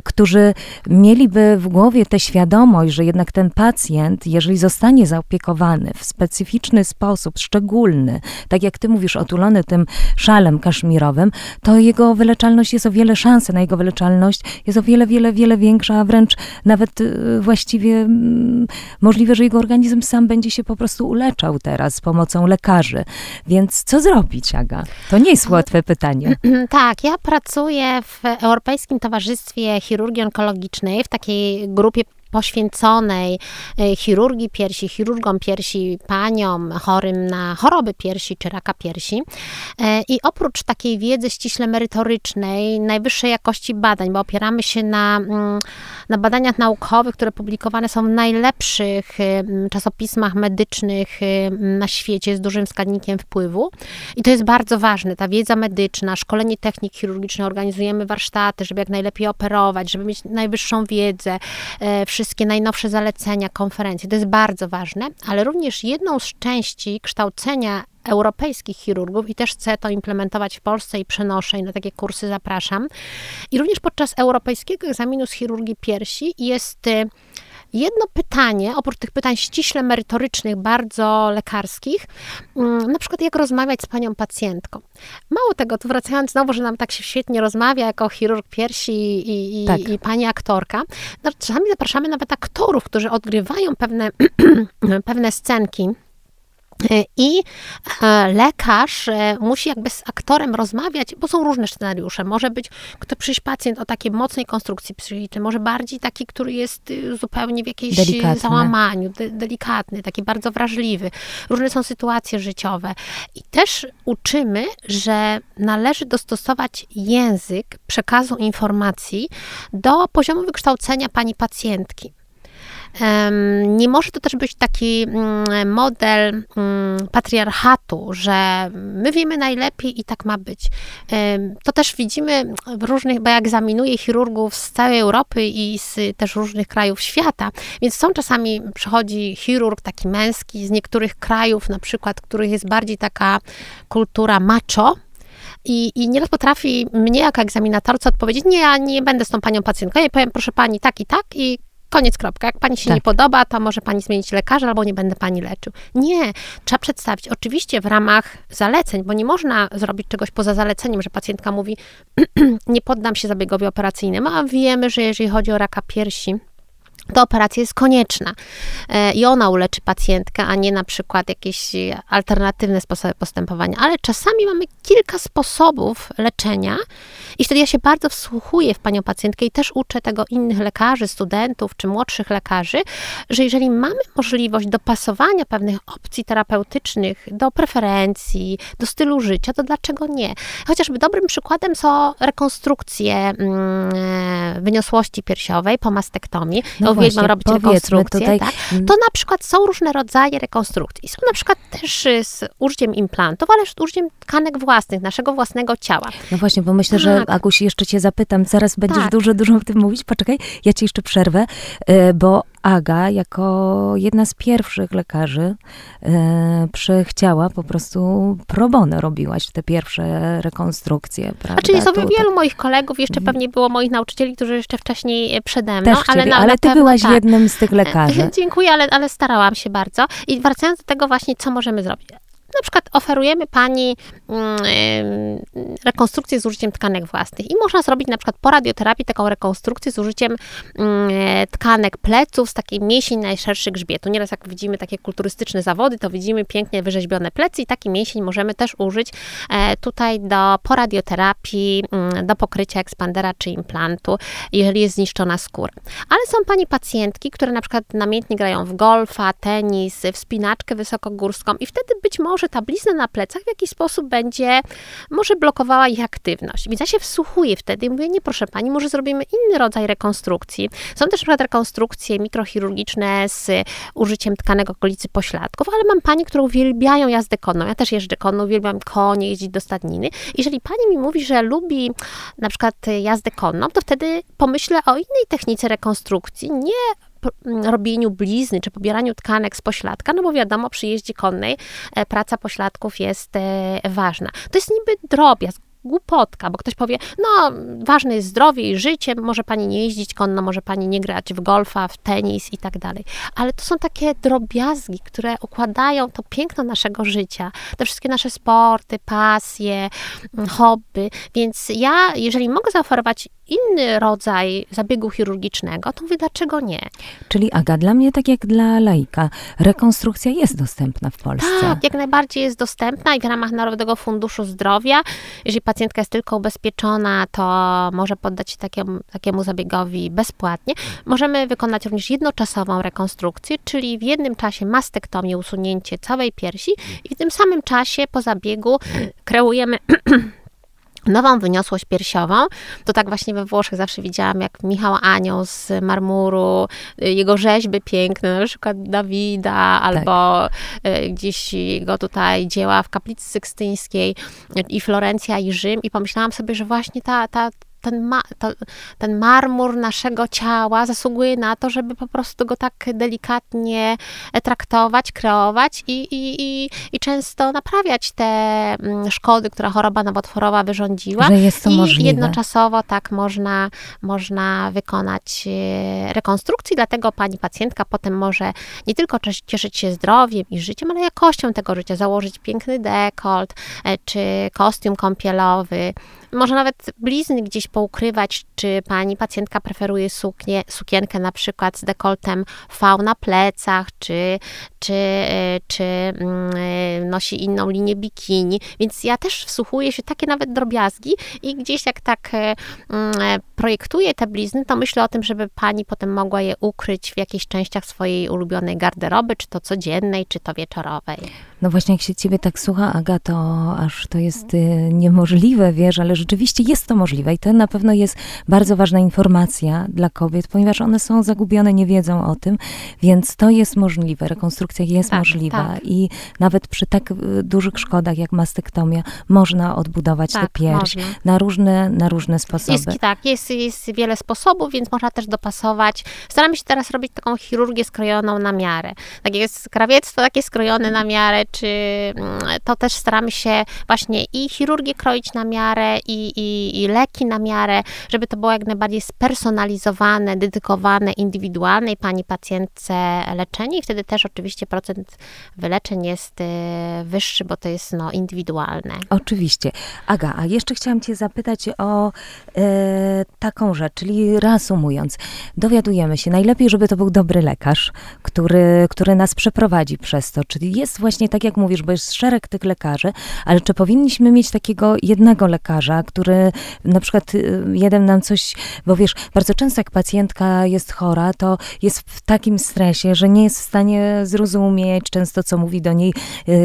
którzy mieliby w głowie tę świadomość, że jednak ten pacjent, jeżeli zostanie zaopiekowany w specyficzny sposób, szczególny, tak jak ty mówisz, otulony tym szalem kaszmirowym, to jego wyleczalność jest o wiele, szansa na jego wyleczalność jest o wiele, wiele, wiele większa, a wręcz nawet y, właściwie mm, możliwe, że jego organizm sam będzie się po prostu uleczał teraz z pomocą lekarzy. Więc co zrobić, Aga? To nie jest łatwe pytanie. Tak, ja pracuję w Europejskim Towarzystwie Chirurgii Onkologicznej, w takiej grupie poświęconej e, chirurgii piersi, chirurgom piersi, paniom chorym na choroby piersi czy raka piersi. E, I oprócz takiej wiedzy ściśle merytorycznej, najwyższej jakości badań, bo opieramy się na, mm, na badaniach naukowych, które publikowane są w najlepszych e, czasopismach medycznych na świecie z dużym wskaźnikiem wpływu. I to jest bardzo ważne, ta wiedza medyczna, szkolenie technik chirurgicznych, organizujemy warsztaty, żeby jak najlepiej operować, żeby mieć najwyższą wiedzę, wszystkie najnowsze zalecenia, konferencje. To jest bardzo ważne, ale również jedną z części kształcenia europejskich chirurgów i też chcę to implementować w Polsce i przenoszę i na takie kursy zapraszam. I również podczas europejskiego egzaminu z chirurgii piersi jest y, jedno pytanie, oprócz tych pytań ściśle merytorycznych, bardzo lekarskich, mm, na przykład jak rozmawiać z panią pacjentką. Mało tego, tu wracając znowu, że nam tak się świetnie rozmawia jako chirurg piersi i, i, tak. i pani aktorka, no, czasami zapraszamy nawet aktorów, którzy odgrywają pewne, pewne scenki i e, lekarz e, musi jakby z aktorem rozmawiać, bo są różne scenariusze. Może być kto przyjść pacjent o takiej mocnej konstrukcji psychicznej, może bardziej taki, który jest y, zupełnie w jakiejś Delikatny. załamaniu, de delikatny, taki bardzo wrażliwy. Różne są sytuacje życiowe. I też uczymy, że należy dostosować język przekazu informacji do poziomu wykształcenia pani pacjentki. Nie może to też być taki mm, model mm, patriarchatu, że my wiemy najlepiej i tak ma być. To też widzimy w różnych, bo ja egzaminuję chirurgów z całej Europy i z też różnych krajów świata, więc są czasami przychodzi chirurg taki męski z niektórych krajów, na przykład, których jest bardziej taka kultura macho, i, i nieraz potrafi mnie jako egzaminatorce odpowiedzieć, nie, ja nie będę z tą panią pacjentką, ja powiem, proszę pani, tak i tak i Koniec, kropka. Jak pani się tak. nie podoba, to może pani zmienić lekarza albo nie będę pani leczył. Nie, trzeba przedstawić. Oczywiście w ramach zaleceń, bo nie można zrobić czegoś poza zaleceniem, że pacjentka mówi, nie poddam się zabiegowi operacyjnemu, a wiemy, że jeżeli chodzi o raka piersi, to operacja jest konieczna e, i ona uleczy pacjentkę, a nie na przykład jakieś alternatywne sposoby postępowania. Ale czasami mamy kilka sposobów leczenia i wtedy ja się bardzo wsłuchuję w panią pacjentkę i też uczę tego innych lekarzy, studentów czy młodszych lekarzy, że jeżeli mamy możliwość dopasowania pewnych opcji terapeutycznych do preferencji, do stylu życia, to dlaczego nie? Chociażby dobrym przykładem są rekonstrukcje mm, e, wyniosłości piersiowej po mastektomii. No uwielbiam robić rekonstrukcje, tutaj... tak? Mm. to na przykład są różne rodzaje rekonstrukcji. Są na przykład też y, z użyciem implantów, ale z użyciem tkanek własnych, naszego własnego ciała. No właśnie, bo myślę, tak. że Agusi, jeszcze cię zapytam, zaraz będziesz tak. dużo, dużo o tym mówić. Poczekaj, ja ci jeszcze przerwę, y, bo Aga, jako jedna z pierwszych lekarzy, e, po prostu pro bono robiłaś te pierwsze rekonstrukcje, prawda? Znaczy jest to, wielu moich kolegów, jeszcze mhm. pewnie było moich nauczycieli, którzy jeszcze wcześniej przede mną. Też ale, na, ale na ty pewno, byłaś tak. jednym z tych lekarzy. Dziękuję, ale, ale starałam się bardzo. I wracając do tego właśnie, co możemy zrobić na przykład oferujemy pani mm, rekonstrukcję z użyciem tkanek własnych i można zrobić na przykład po radioterapii taką rekonstrukcję z użyciem mm, tkanek pleców z takiej mięsień najszerszy grzbietu. Nieraz jak widzimy takie kulturystyczne zawody, to widzimy pięknie wyrzeźbione plecy i taki mięsień możemy też użyć e, tutaj do po radioterapii, mm, do pokrycia ekspandera czy implantu, jeżeli jest zniszczona skóra. Ale są pani pacjentki, które na przykład namiętnie grają w golfa, tenis, wspinaczkę wysokogórską i wtedy być może że ta blizna na plecach w jakiś sposób będzie, może blokowała ich aktywność. Więc ja się wsłuchuję wtedy i mówię, nie proszę pani, może zrobimy inny rodzaj rekonstrukcji. Są też na przykład rekonstrukcje mikrochirurgiczne z użyciem tkanek okolicy pośladków, ale mam pani, które uwielbiają jazdę konną. Ja też jeżdżę konną, uwielbiam konie, jeździć do stadniny. Jeżeli pani mi mówi, że lubi na przykład jazdę konną, to wtedy pomyślę o innej technice rekonstrukcji, nie robieniu blizny czy pobieraniu tkanek z pośladka, no bo wiadomo, przy jeździe konnej e, praca pośladków jest e, ważna. To jest niby drobiazg, głupotka, bo ktoś powie, no ważne jest zdrowie i życie, może pani nie jeździć konno, może pani nie grać w golfa, w tenis i tak dalej. Ale to są takie drobiazgi, które układają to piękno naszego życia, te wszystkie nasze sporty, pasje, hobby, więc ja, jeżeli mogę zaoferować inny rodzaj zabiegu chirurgicznego, to mówię, dlaczego nie? Czyli Aga, dla mnie tak jak dla laika, rekonstrukcja jest dostępna w Polsce. Tak, jak najbardziej jest dostępna i w ramach Narodowego Funduszu Zdrowia, jeżeli pacjentka jest tylko ubezpieczona, to może poddać się takiemu, takiemu zabiegowi bezpłatnie. Możemy wykonać również jednoczasową rekonstrukcję, czyli w jednym czasie mastektomię, usunięcie całej piersi i w tym samym czasie po zabiegu kreujemy nową wyniosłość piersiową. To tak właśnie we Włoszech zawsze widziałam, jak Michał Anioł z marmuru, y, jego rzeźby piękne, na przykład Dawida, albo tak. gdzieś jego tutaj dzieła w kaplicy sykstyńskiej i Florencja i Rzym i pomyślałam sobie, że właśnie ta, ta, ten, ma, to, ten marmur naszego ciała zasługuje na to, żeby po prostu go tak delikatnie traktować, kreować i, i, i, i często naprawiać te mm, szkody, które choroba nowotworowa wyrządziła. Że jest to I możliwe. jednoczasowo tak można, można wykonać e, rekonstrukcję, dlatego pani pacjentka potem może nie tylko cieszyć się zdrowiem i życiem, ale jakością tego życia, założyć piękny dekolt, e, czy kostium kąpielowy, może nawet blizny gdzieś poukrywać, czy pani pacjentka preferuje suknię, sukienkę na przykład z dekoltem V na plecach, czy, czy, e, czy mm, e, nosi inną linię bikini. Więc ja też wsłuchuję się takie nawet drobiazgi i gdzieś jak tak e, mm, projektuję te blizny, to myślę o tym, żeby pani potem mogła je ukryć w jakichś częściach swojej ulubionej garderoby, czy to codziennej, czy to wieczorowej. No właśnie, jak się ciebie tak słucha, Aga, to aż to jest y, niemożliwe, wiesz, ale rzeczywiście jest to możliwe i to na pewno jest bardzo ważna informacja dla kobiet, ponieważ one są zagubione, nie wiedzą o tym, więc to jest możliwe, rekonstrukcja jest tak, możliwa tak. i nawet przy tak y, dużych szkodach jak mastektomia można odbudować tak, tę pierś można. na różne, na różne sposoby. Jest, tak, jest, jest wiele sposobów, więc można też dopasować. Staramy się teraz robić taką chirurgię skrojoną na miarę. Tak jest krawiectwo takie skrojone na miarę, czy mm, to też staramy się właśnie i chirurgię kroić na miarę, i, i, i leki na miarę, żeby to było jak najbardziej spersonalizowane, dedykowane, indywidualne i pani pacjentce leczenie i wtedy też oczywiście procent wyleczeń jest y, wyższy, bo to jest no, indywidualne. Oczywiście. Aga, a jeszcze chciałam cię zapytać o e, taką rzecz, czyli reasumując, dowiadujemy się, najlepiej, żeby to był dobry lekarz, który, który nas przeprowadzi przez to, czyli jest właśnie tak, jak mówisz, bo jest szereg tych lekarzy, ale czy powinniśmy mieć takiego jednego lekarza, który na przykład y, jeden nam coś, bo wiesz, bardzo często jak pacjentka jest chora, to jest w takim stresie, że nie jest w stanie zrozumieć często, co mówi do niej, yy,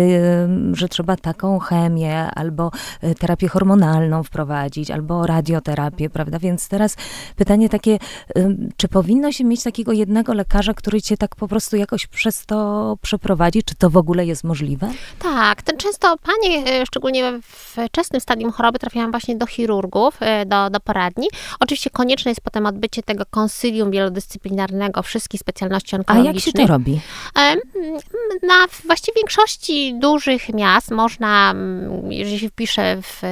że trzeba taką chemię albo y, terapię hormonalną wprowadzić, albo radioterapię, prawda? Więc teraz pytanie takie, czy powinno się mieć takiego jednego lekarza, który cię tak po prostu jakoś przez to przeprowadzi? Czy to w ogóle jest możliwe? Tak, ten często panie, y, szczególnie w wczesnym stadium choroby, trafiają właśnie do chirurgów, y, do, do poradni. Oczywiście konieczne jest potem odbycie tego konsylium wielodyscyplinarnego wszystkich specjalności onkologicznych. A jak się to robi? Na właściwie większości dużych miast można, jeżeli się wpisze w,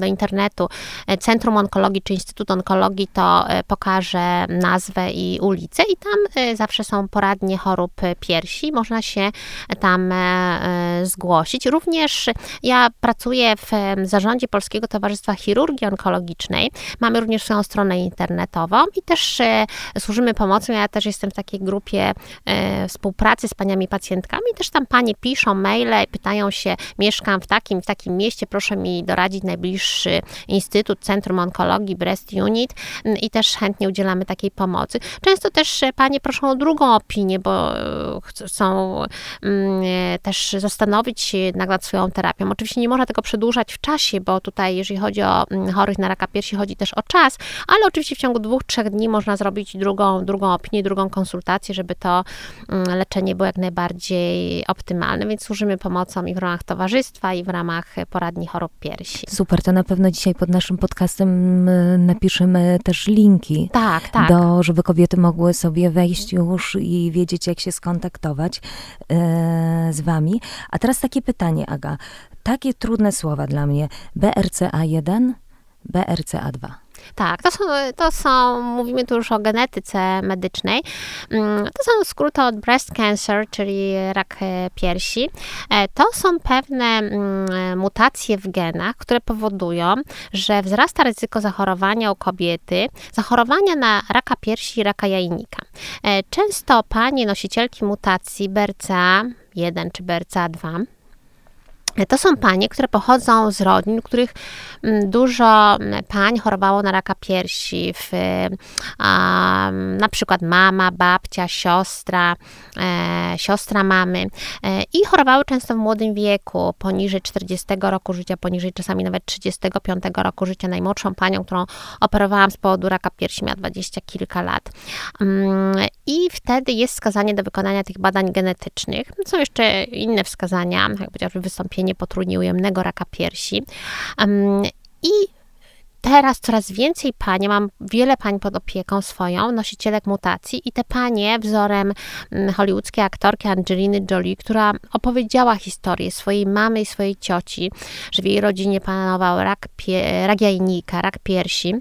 do internetu e, Centrum Onkologii czy Instytut Onkologii, to e, pokaże nazwę i ulicę i tam e, zawsze są poradnie chorób piersi. Można się tam zgłosić. Również ja pracuję w zarządzie Polskiego Towarzystwa Chirurgii Onkologicznej. Mamy również swoją stronę internetową i też e, służymy pomocą. Ja też jestem w takiej grupie e, współpracy z paniami pacjentkami. Też tam panie piszą maile, pytają się, mieszkam w takim, w takim mieście, proszę mi doradzić najbliższy Instytut Centrum Onkologii Breast Unit i też chętnie udzielamy takiej pomocy. Często też e, panie proszą o drugą opinię, bo chcą też zastanowić się jednak nad swoją terapią. Oczywiście nie można tego przedłużać w czasie, bo tutaj, jeżeli chodzi o mm, chorych na raka piersi, chodzi też o czas, ale oczywiście w ciągu dwóch, trzech dni można zrobić drugą, drugą opinię, drugą konsultację, żeby to mm, leczenie było jak najbardziej optymalne, więc służymy pomocą i w ramach towarzystwa, i w ramach poradni chorób piersi. Super, to na pewno dzisiaj pod naszym podcastem mm, napiszemy też linki. Tak, tak. Do, żeby kobiety mogły sobie wejść już i wiedzieć, jak się skontaktować e, z wami. A teraz takie pytanie, Aga takie trudne słowa dla mnie. BRCA1, BRCA2. Tak, to są, to są, mówimy tu już o genetyce medycznej, mm, to są skróty od breast cancer, czyli rak e, piersi. E, to są pewne mm, mutacje w genach, które powodują, że wzrasta ryzyko zachorowania u kobiety, zachorowania na raka piersi i raka jajnika. E, często panie nosicielki mutacji BRCA1 czy BRCA2 to są panie, które pochodzą z rodzin, w których mm, dużo mm, pań chorowało na raka piersi, w, na przykład mama, babcia, siostra, e, siostra mamy e, i chorowały często w młodym wieku, poniżej 40 roku życia, poniżej czasami nawet 35 roku życia. Najmłodszą panią, którą operowałam z powodu raka piersi, miała 20 kilka lat. I wtedy jest wskazanie do wykonania tych badań genetycznych. Są jeszcze inne wskazania, jak chociażby wystąpienie potrójnie ujemnego raka piersi. I teraz coraz więcej pań, mam wiele pań pod opieką swoją, nosicielek mutacji i te panie wzorem mm, hollywoodzkiej aktorki Angeliny Jolie, która opowiedziała historię swojej mamy i swojej cioci, że w jej rodzinie panował rak, pie, rak jajnika, rak piersi.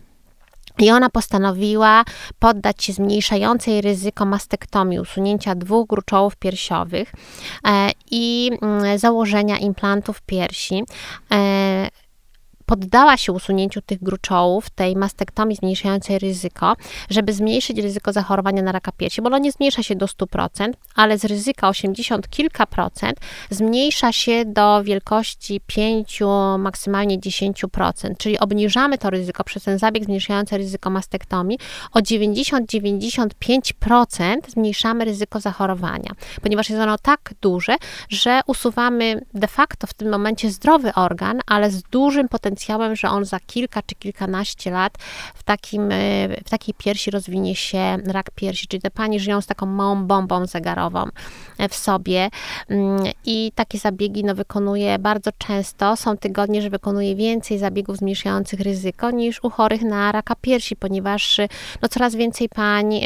I ona postanowiła poddać się zmniejszającej ryzyko mastektomii, usunięcia dwóch gruczołów piersiowych e, i mm, założenia implantów piersi. Poddała się usunięciu tych gruczołów, tej mastektomii zmniejszającej ryzyko, żeby zmniejszyć ryzyko zachorowania na raka piersi, bo ono nie zmniejsza się do 100%, ale z ryzyka 80 kilka procent zmniejsza się do wielkości 5, maksymalnie 10%, czyli obniżamy to ryzyko przez ten zabieg zmniejszający ryzyko mastektomii o 90-95% zmniejszamy ryzyko zachorowania, ponieważ jest ono tak duże, że usuwamy de facto w tym momencie zdrowy organ, ale z dużym potencjałem potencjałem, że on za kilka czy kilkanaście lat w, takim, e, w takiej piersi rozwinie się rak piersi, czyli te pani żyją z taką małą bombą zegarową e, w sobie mm, i takie zabiegi no, wykonuje bardzo często. Są tygodnie, że wykonuje więcej zabiegów zmniejszających ryzyko niż u chorych na raka piersi, ponieważ no, coraz więcej pań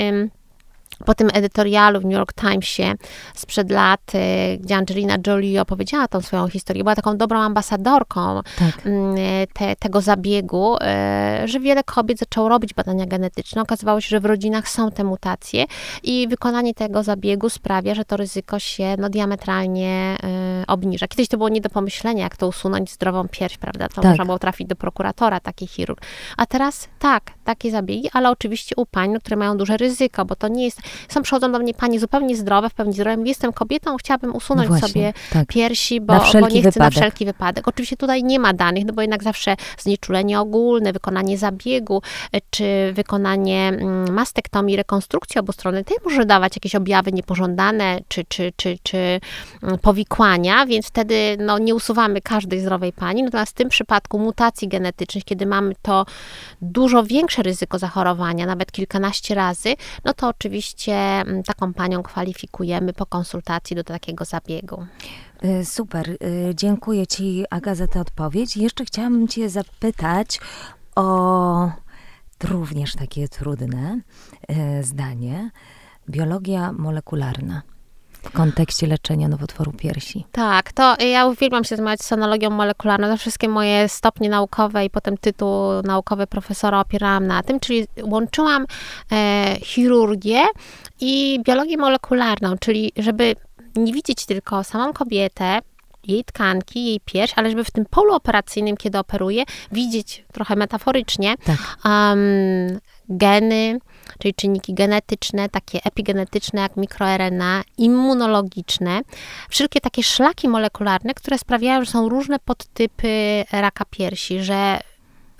po tym edytorialu w New York Timesie sprzed lat, y, gdzie Angelina Jolie opowiedziała tą swoją historię, była taką dobrą ambasadorką tak. Mm, te, tego zabiegu, y, że wiele kobiet zaczęło robić badania genetyczne. Okazywało się, że w rodzinach są te mutacje i wykonanie tego zabiegu sprawia, że to ryzyko się no, diametralnie y, obniża. Kiedyś to było nie do pomyślenia, jak to usunąć zdrową pierś, prawda? To tak. można było trafić do prokuratora, taki chirurg. A teraz tak, takie zabiegi, ale oczywiście u pań, no, które mają duże ryzyko, bo to nie jest są przychodzą do mnie panie zupełnie zdrowe, w pełni zdrowe. Jestem kobietą, chciałabym usunąć Właśnie, sobie tak. piersi, bo, bo nie chcę wypadek. na wszelki wypadek. Oczywiście tutaj nie ma danych, no bo jednak zawsze znieczulenie ogólne, wykonanie zabiegu, e, czy wykonanie mm, mastektomii, rekonstrukcji obustronnej, to może dawać jakieś objawy niepożądane, czy, czy, czy, czy mm, powikłania, więc wtedy no, nie usuwamy każdej zdrowej pani. Natomiast w tym przypadku mutacji genetycznych, kiedy mamy to dużo większe ryzyko zachorowania, nawet kilkanaście razy, no to oczywiście mm, taką panią kwalifikujemy po konsultacji do takiego zabiegu. Y, super, y, dziękuję Ci Aga za tę odpowiedź. Jeszcze chciałabym Cię zapytać o również takie trudne y, zdanie. Biologia molekularna w kontekście leczenia nowotworu piersi. Tak, to ja uwielbiam się zajmować sonologią molekularną. To wszystkie moje stopnie naukowe i potem tytuł naukowy profesora opierałam na tym, czyli łączyłam e, chirurgię i biologię molekularną, czyli żeby nie widzieć tylko samą kobietę, jej tkanki, jej pierś, ale żeby w tym polu operacyjnym, kiedy operuje, widzieć trochę metaforycznie tak. um, geny, czyli czynniki genetyczne, takie epigenetyczne jak mikroRNA, immunologiczne, wszelkie takie szlaki molekularne, które sprawiają, że są różne podtypy raka piersi, że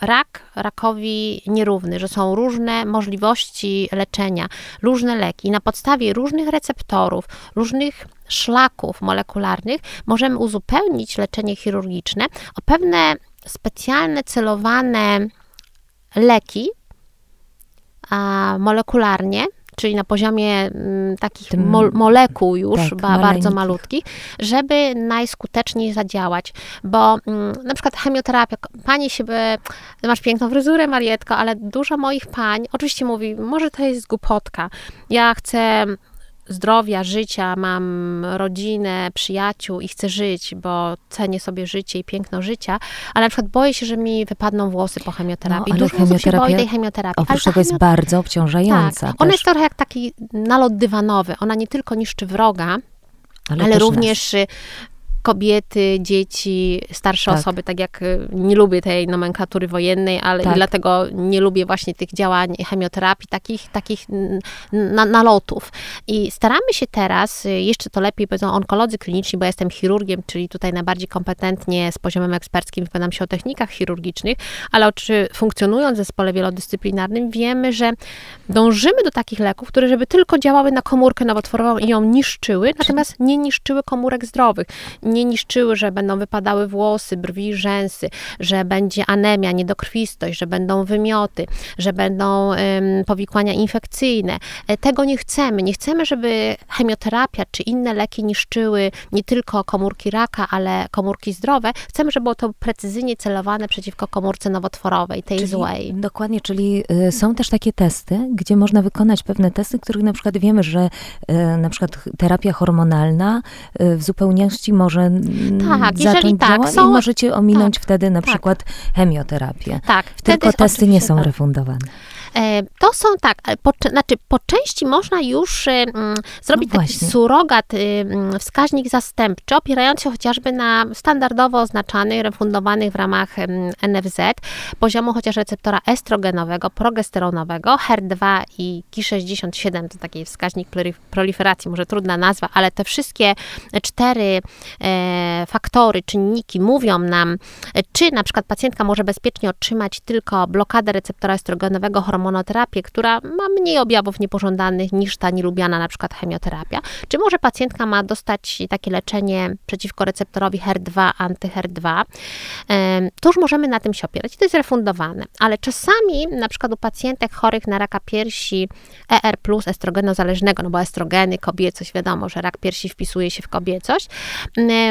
rak rakowi nierówny, że są różne możliwości leczenia, różne leki. Na podstawie różnych receptorów, różnych szlaków molekularnych możemy uzupełnić leczenie chirurgiczne o pewne specjalne, celowane leki, a molekularnie, czyli na poziomie m, takich mo molekuł już tak, ba, bardzo malutkich, żeby najskuteczniej zadziałać. Bo m, na przykład chemioterapia, pani się, by, masz piękną fryzurę Marietko, ale dużo moich pań oczywiście mówi, może to jest głupotka, ja chcę zdrowia, życia, mam rodzinę, przyjaciół i chcę żyć, bo cenię sobie życie i piękno życia, ale na przykład boję się, że mi wypadną włosy po chemioterapii. No, ale Dużo osób się chemioterapia- boi tej chemioterapii. Oprócz ale tego jest bardzo obciążająca. tak, ona jest trochę jak taki nalot dywanowy. Ona nie tylko niszczy wroga, ale, też również y, kobiety, dzieci, starsze Tak. osoby, tak jak y, nie lubię tej nomenklatury wojennej, ale Tak. i dlatego nie lubię właśnie tych działań chemioterapii, takich, takich na, nalotów. I staramy się teraz, y, jeszcze to lepiej powiedzą onkolodzy kliniczni, bo ja jestem chirurgiem, czyli tutaj najbardziej kompetentnie z poziomem eksperckim wypowiadam się o technikach chirurgicznych, ale oczy, funkcjonując w zespole wielodyscyplinarnym wiemy, że dążymy do takich leków, które żeby tylko działały na komórkę nowotworową i ją niszczyły, natomiast nie niszczyły komórek zdrowych. Nie niszczyły, że będą wypadały włosy, brwi, rzęsy, że będzie anemia, niedokrwistość, że będą wymioty, że będą powikłania infekcyjne. E, Tego nie chcemy. Nie chcemy, żeby chemioterapia czy inne leki niszczyły nie tylko komórki raka, ale komórki zdrowe. Chcemy, żeby było to precyzyjnie celowane przeciwko komórce nowotworowej, tej Czyli- złej. Dokładnie, czyli y, są też takie testy, gdzie można wykonać pewne testy, których na przykład wiemy, że y, na przykład terapia hormonalna y, w zupełności może mm, Tak, zacząć tak, są- i możecie ominąć wtedy na tak. przykład chemioterapię. Tak, Tylko testy nie są tak. refundowane. E, To są tak, po, znaczy po części można już e, mm, zrobić taki właśnie. surogat, y, mm, wskaźnik zastępczy, opierający się chociażby na standardowo oznaczanych, refundowanych w ramach NFZ poziomu chociaż receptora estrogenowego, progesteronowego, HER2 i Ki67, to taki wskaźnik proliferacji, może trudna nazwa, ale te wszystkie cztery e, faktory, czynniki mówią nam, czy na przykład pacjentka może bezpiecznie otrzymać tylko blokadę receptora estrogenowego, hormonoterapię, która ma mniej objawów niepożądanych niż ta nielubiana na przykład chemioterapia, czy może pacjentka ma dostać takie leczenie przeciwko receptorowi HER2, anty-HER2, Em, to już możemy na tym się opierać. To jest refundowane. Ale czasami, na przykład u pacjentek chorych na raka piersi ER+, estrogenozależnego, no bo estrogeny, kobiecość, wiadomo, że rak piersi wpisuje się w kobiecość,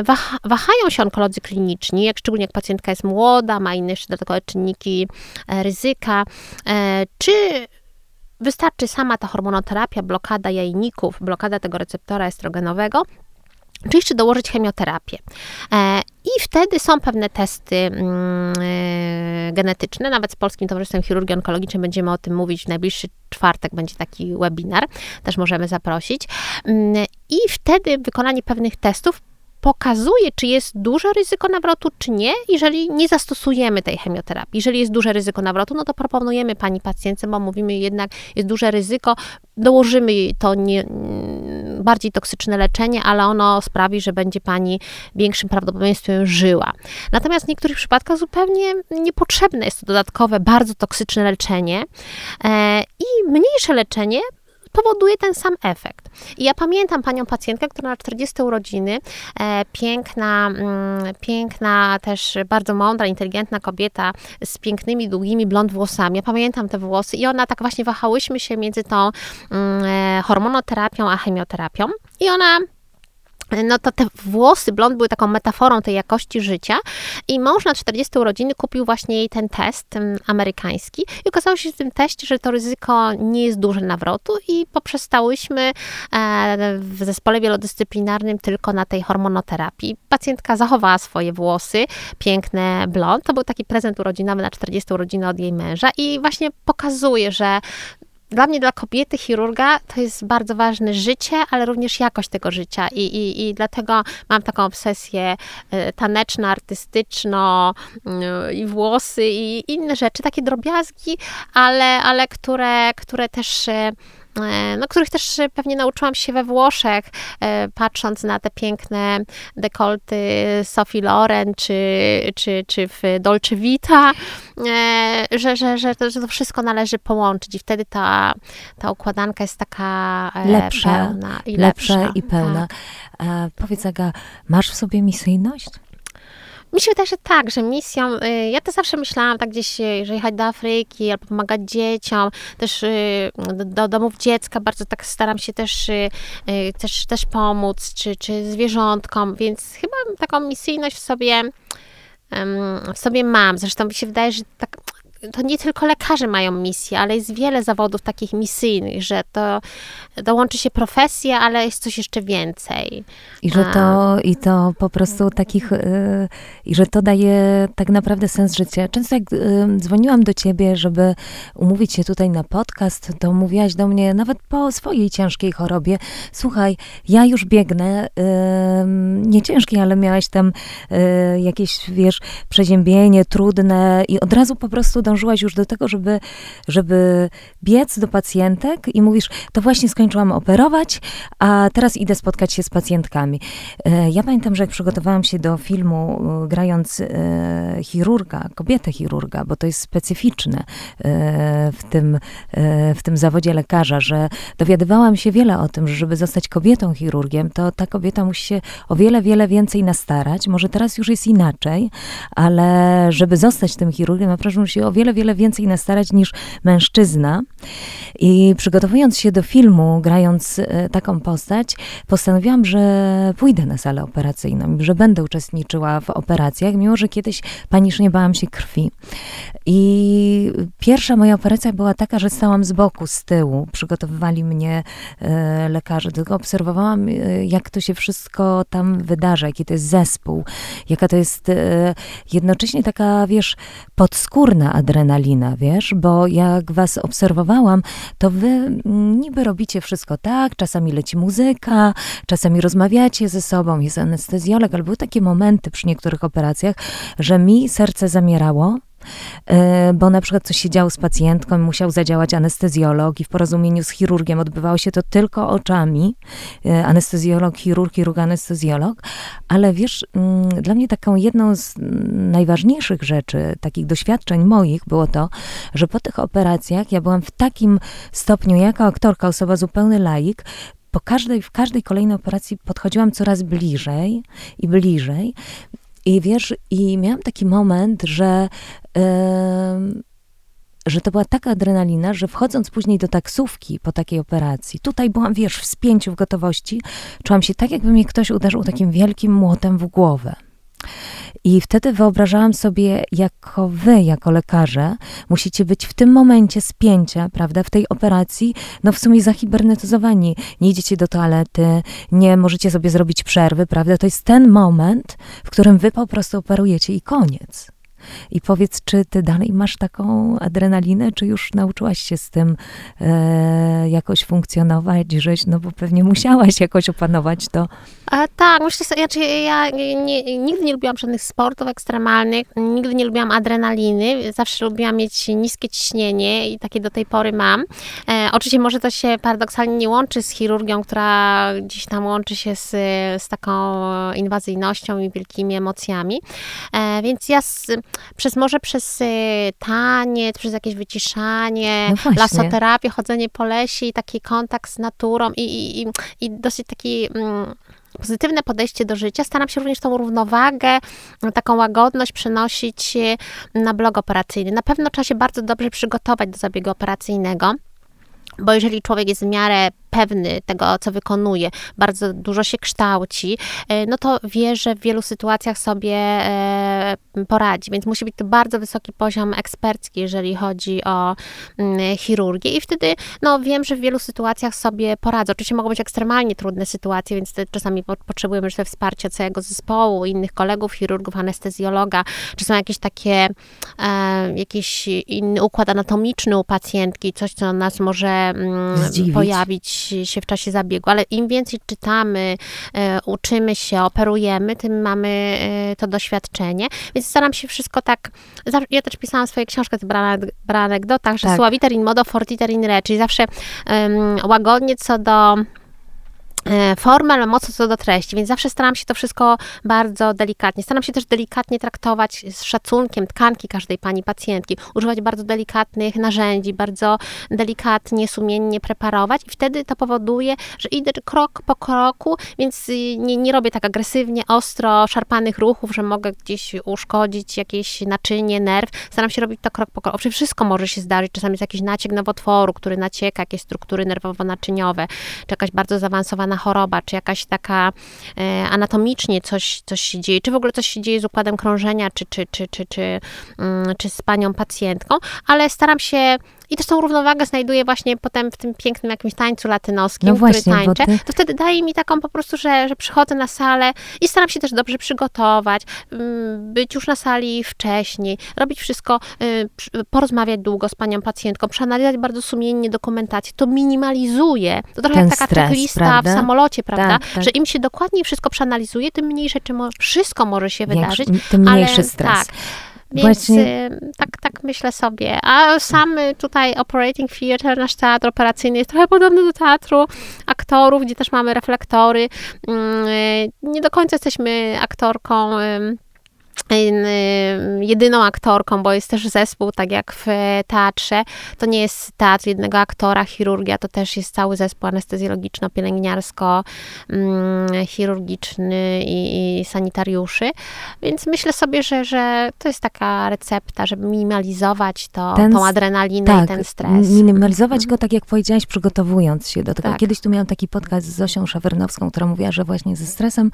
wah- wahają się onkolodzy kliniczni, jak szczególnie jak pacjentka jest młoda, ma inne jeszcze dodatkowe czynniki e, ryzyka, e, czy wystarczy sama ta hormonoterapia, blokada jajników, blokada tego receptora estrogenowego, czy jeszcze dołożyć chemioterapię. E, I wtedy są pewne testy mm, e, genetyczne, nawet z Polskim Towarzystwem Chirurgii Onkologicznej będziemy o tym mówić w najbliższy czwartek, będzie taki webinar, też możemy zaprosić. Mm, I wtedy wykonanie pewnych testów pokazuje, czy jest duże ryzyko nawrotu, czy nie, jeżeli nie zastosujemy tej chemioterapii. Jeżeli jest duże ryzyko nawrotu, no to proponujemy pani pacjentce, bo mówimy jednak, jest duże ryzyko, dołożymy jej to nie, mm, bardziej toksyczne leczenie, ale ono sprawi, że będzie pani większym prawdopodobieństwem żyła. Natomiast w niektórych przypadkach zupełnie niepotrzebne jest to dodatkowe, bardzo toksyczne leczenie e, i mniejsze leczenie powoduje ten sam efekt. I ja pamiętam panią pacjentkę, która na 40 urodziny, e, piękna, mm, piękna, też bardzo mądra, inteligentna kobieta z pięknymi, długimi blond włosami. Ja pamiętam te włosy i ona tak właśnie wahałyśmy się między tą mm, e, hormonoterapią a chemioterapią. I ona no to te włosy blond były taką metaforą tej jakości życia i mąż na 40 urodziny kupił właśnie jej ten test mm, amerykański i okazało się w tym teście, że to ryzyko nie jest duże nawrotu i poprzestałyśmy e, w zespole wielodyscyplinarnym tylko na tej hormonoterapii. Pacjentka zachowała swoje włosy, piękne blond, to był taki prezent urodzinowy na 40 urodziny od jej męża i właśnie pokazuje, że dla mnie, dla kobiety, chirurga, to jest bardzo ważne życie, ale również jakość tego życia. I, i, i dlatego mam taką obsesję e, taneczno, artystyczno mm, i włosy i inne rzeczy, takie drobiazgi, ale, ale które, które też e, no, których też pewnie nauczyłam się we Włoszech, e, patrząc na te piękne dekolty Sophie Loren czy, czy, czy w Dolce Vita, e, że, że, że, to, że to wszystko należy połączyć i wtedy ta, ta układanka jest taka e, Lepsza, pełna i Lepsza lepsza. i pełna. Tak. A powiedz Aga, masz w sobie misyjność? Mi się wydaje, że tak, że misją, y, ja to zawsze myślałam tak gdzieś, y, że jechać do Afryki albo pomagać dzieciom, też y, do, do domów dziecka, bardzo tak staram się też, y, y, też, też pomóc, czy, czy zwierzątkom, więc chyba taką misyjność w sobie, w sobie mam. Zresztą mi się wydaje, że tak to nie tylko lekarze mają misję, ale jest wiele zawodów takich misyjnych, że to dołączy się profesja, ale jest coś jeszcze więcej. I że to, i to po prostu takich, yy, i że to daje tak naprawdę sens życia. Często jak yy, dzwoniłam do ciebie, żeby umówić się tutaj na podcast, to mówiłaś do mnie nawet po swojej ciężkiej chorobie, słuchaj, ja już biegnę, yy, nie ciężkiej, ale miałaś tam y, jakieś, wiesz, przeziębienie trudne i od razu po prostu dążyłaś już do tego, żeby, żeby biec do pacjentek i mówisz, to właśnie skończyłam operować, a teraz idę spotkać się z pacjentkami. Y, ja pamiętam, że jak przygotowałam się do filmu, y, grając y, chirurga, kobietę chirurga, bo to jest specyficzne w tym, w tym zawodzie lekarza, że dowiadywałam się wiele o tym, że żeby zostać kobietą chirurgiem, to ta kobieta musi się o wiele, wiele więcej nastarać. Może teraz już jest inaczej, ale żeby zostać tym chirurgiem, naprawdę musi się o wiele, wiele więcej nastarać niż mężczyzna. I przygotowując się do filmu, grając e, taką postać, postanowiłam, że pójdę na salę operacyjną, że będę uczestniczyła w operacjach, mimo że kiedyś panicznie bałam się krwi. I pierwsza moja operacja była taka, że stałam z boku, z tyłu. Przygotowywali mnie e, lekarze, tylko obserwowałam, e, jak to się wszystko tam wydarza, jaki to jest zespół, jaka to jest jednocześnie taka, wiesz, podskórna adrenalina, wiesz, bo jak was obserwowałam, to wy niby robicie wszystko tak, czasami leci muzyka, czasami rozmawiacie ze sobą, jest anestezjolog, ale były takie momenty przy niektórych operacjach, że mi serce zamierało, bo na przykład coś się działo z pacjentką, musiał zadziałać anestezjolog i w porozumieniu z chirurgiem odbywało się to tylko oczami. E, anestezjolog, chirurg, chirurg, anestezjolog. Ale wiesz, mm, dla mnie taką jedną z najważniejszych rzeczy, takich doświadczeń moich było to, że po tych operacjach ja byłam w takim stopniu, jako aktorka, osoba zupełny laik, po każdej, w każdej kolejnej operacji podchodziłam coraz bliżej i bliżej. I wiesz, i miałam taki moment, że, yy, że to była taka adrenalina, że wchodząc później do taksówki po takiej operacji, tutaj byłam, wiesz, w spięciu, w gotowości, czułam się tak, jakby mnie ktoś uderzył takim wielkim młotem w głowę. I wtedy wyobrażałam sobie, jako wy, jako lekarze, musicie być w tym momencie spięcia, prawda, w tej operacji, no w sumie zahibernetyzowani. Nie idziecie do toalety, nie możecie sobie zrobić przerwy, prawda? To jest ten moment, w którym wy po prostu operujecie i koniec. I powiedz, czy ty dalej masz taką adrenalinę, czy już nauczyłaś się z tym e, jakoś funkcjonować, żyć? No bo pewnie musiałaś jakoś opanować to. A, tak, myślę sobie, znaczy ja nie, nigdy nie lubiłam żadnych sportów ekstremalnych, nigdy nie lubiłam adrenaliny, zawsze lubiłam mieć niskie ciśnienie i takie do tej pory mam. E, oczywiście może to się paradoksalnie nie łączy z chirurgią, która gdzieś tam łączy się z, z taką inwazyjnością i wielkimi emocjami. E, więc ja z, przez może przez y, taniec, przez jakieś wyciszanie, no lasoterapię, chodzenie po lesie i taki kontakt z naturą i, i, i dosyć taki mm, pozytywne podejście do życia. Staram się również tą równowagę, taką łagodność przenosić y, na blok operacyjny. Na pewno trzeba się bardzo dobrze przygotować do zabiegu operacyjnego. Bo jeżeli człowiek jest w miarę pewny tego, co wykonuje, bardzo dużo się kształci, e, no to wie, że w wielu sytuacjach sobie e, poradzi. Więc musi być to bardzo wysoki poziom ekspercki, jeżeli chodzi o mm, chirurgię. I wtedy, no wiem, że w wielu sytuacjach sobie poradzę. Oczywiście mogą być ekstremalnie trudne sytuacje, więc czasami potrzebujemy jeszcze wsparcia całego zespołu, innych kolegów, chirurgów, anestezjologa, czy są jakieś takie, e, jakiś inny układ anatomiczny u pacjentki, coś, co nas może mm, pojawić się w czasie zabiegu, ale im więcej czytamy, e, uczymy się, operujemy, tym mamy e, to doświadczenie, więc staram się wszystko tak, ja też pisałam swoją książkę z Brana anegdotach, że tak. suaviter in modo fortiter in re, czyli zawsze um, łagodnie co do formę, ale mocno co do treści, więc zawsze staram się to wszystko bardzo delikatnie. Staram się też delikatnie traktować z szacunkiem tkanki każdej pani pacjentki, używać bardzo delikatnych narzędzi, bardzo delikatnie, sumiennie preparować i wtedy to powoduje, że idę krok po kroku, więc y, nie, nie robię tak agresywnie, ostro, szarpanych ruchów, że mogę gdzieś uszkodzić jakieś naczynie, nerw. Staram się robić to krok po kroku. Oczywiście wszystko może się zdarzyć, czasami jest jakiś naciek nowotworu, który nacieka, jakieś struktury nerwowo-naczyniowe, czy jakaś bardzo zaawansowana choroba, czy jakaś taka e, anatomicznie coś, coś się dzieje, czy w ogóle coś się dzieje z układem krążenia, czy, czy, czy, czy, czy, mm, czy z panią pacjentką, ale staram się i też tą równowagę znajduję właśnie potem w tym pięknym jakimś tańcu latynoskim, No który tańczę. ty- To wtedy daje mi taką po prostu, że, że przychodzę na salę i staram się też dobrze przygotować, mm, być już na sali wcześniej, robić wszystko, y, porozmawiać długo z panią pacjentką, przeanalizować bardzo sumiennie dokumentację. To minimalizuje. To trochę Ten jak taka stres, checklista prawda? w samolocie, prawda? Tak, tak. Że im się dokładniej wszystko przeanalizuje, tym mniej rzeczy, mo- wszystko może się wydarzyć. Tym mniejszy ale, stres. Tak. Więc Właśnie- y, tak, tak myślę sobie. A sam y, tutaj operating theater, nasz teatr operacyjny jest trochę podobny do teatru aktorów, gdzie też mamy reflektory. Mm, y, Nie do końca jesteśmy aktorką. Jedyną aktorką, bo jest też zespół, tak jak w teatrze. To nie jest teatr jednego aktora, chirurgia, to też jest cały zespół anestezjologiczno-pielęgniarsko-chirurgiczny i, i sanitariuszy. Więc myślę sobie, że, że to jest taka recepta, żeby minimalizować to, Ten tą adrenalinę Tak, i ten stres. minimalizować go, tak jak powiedziałaś, przygotowując się do tego. Tak. Kiedyś tu miałam taki podcast z Zosią Szawernowską, która mówiła, że właśnie ze stresem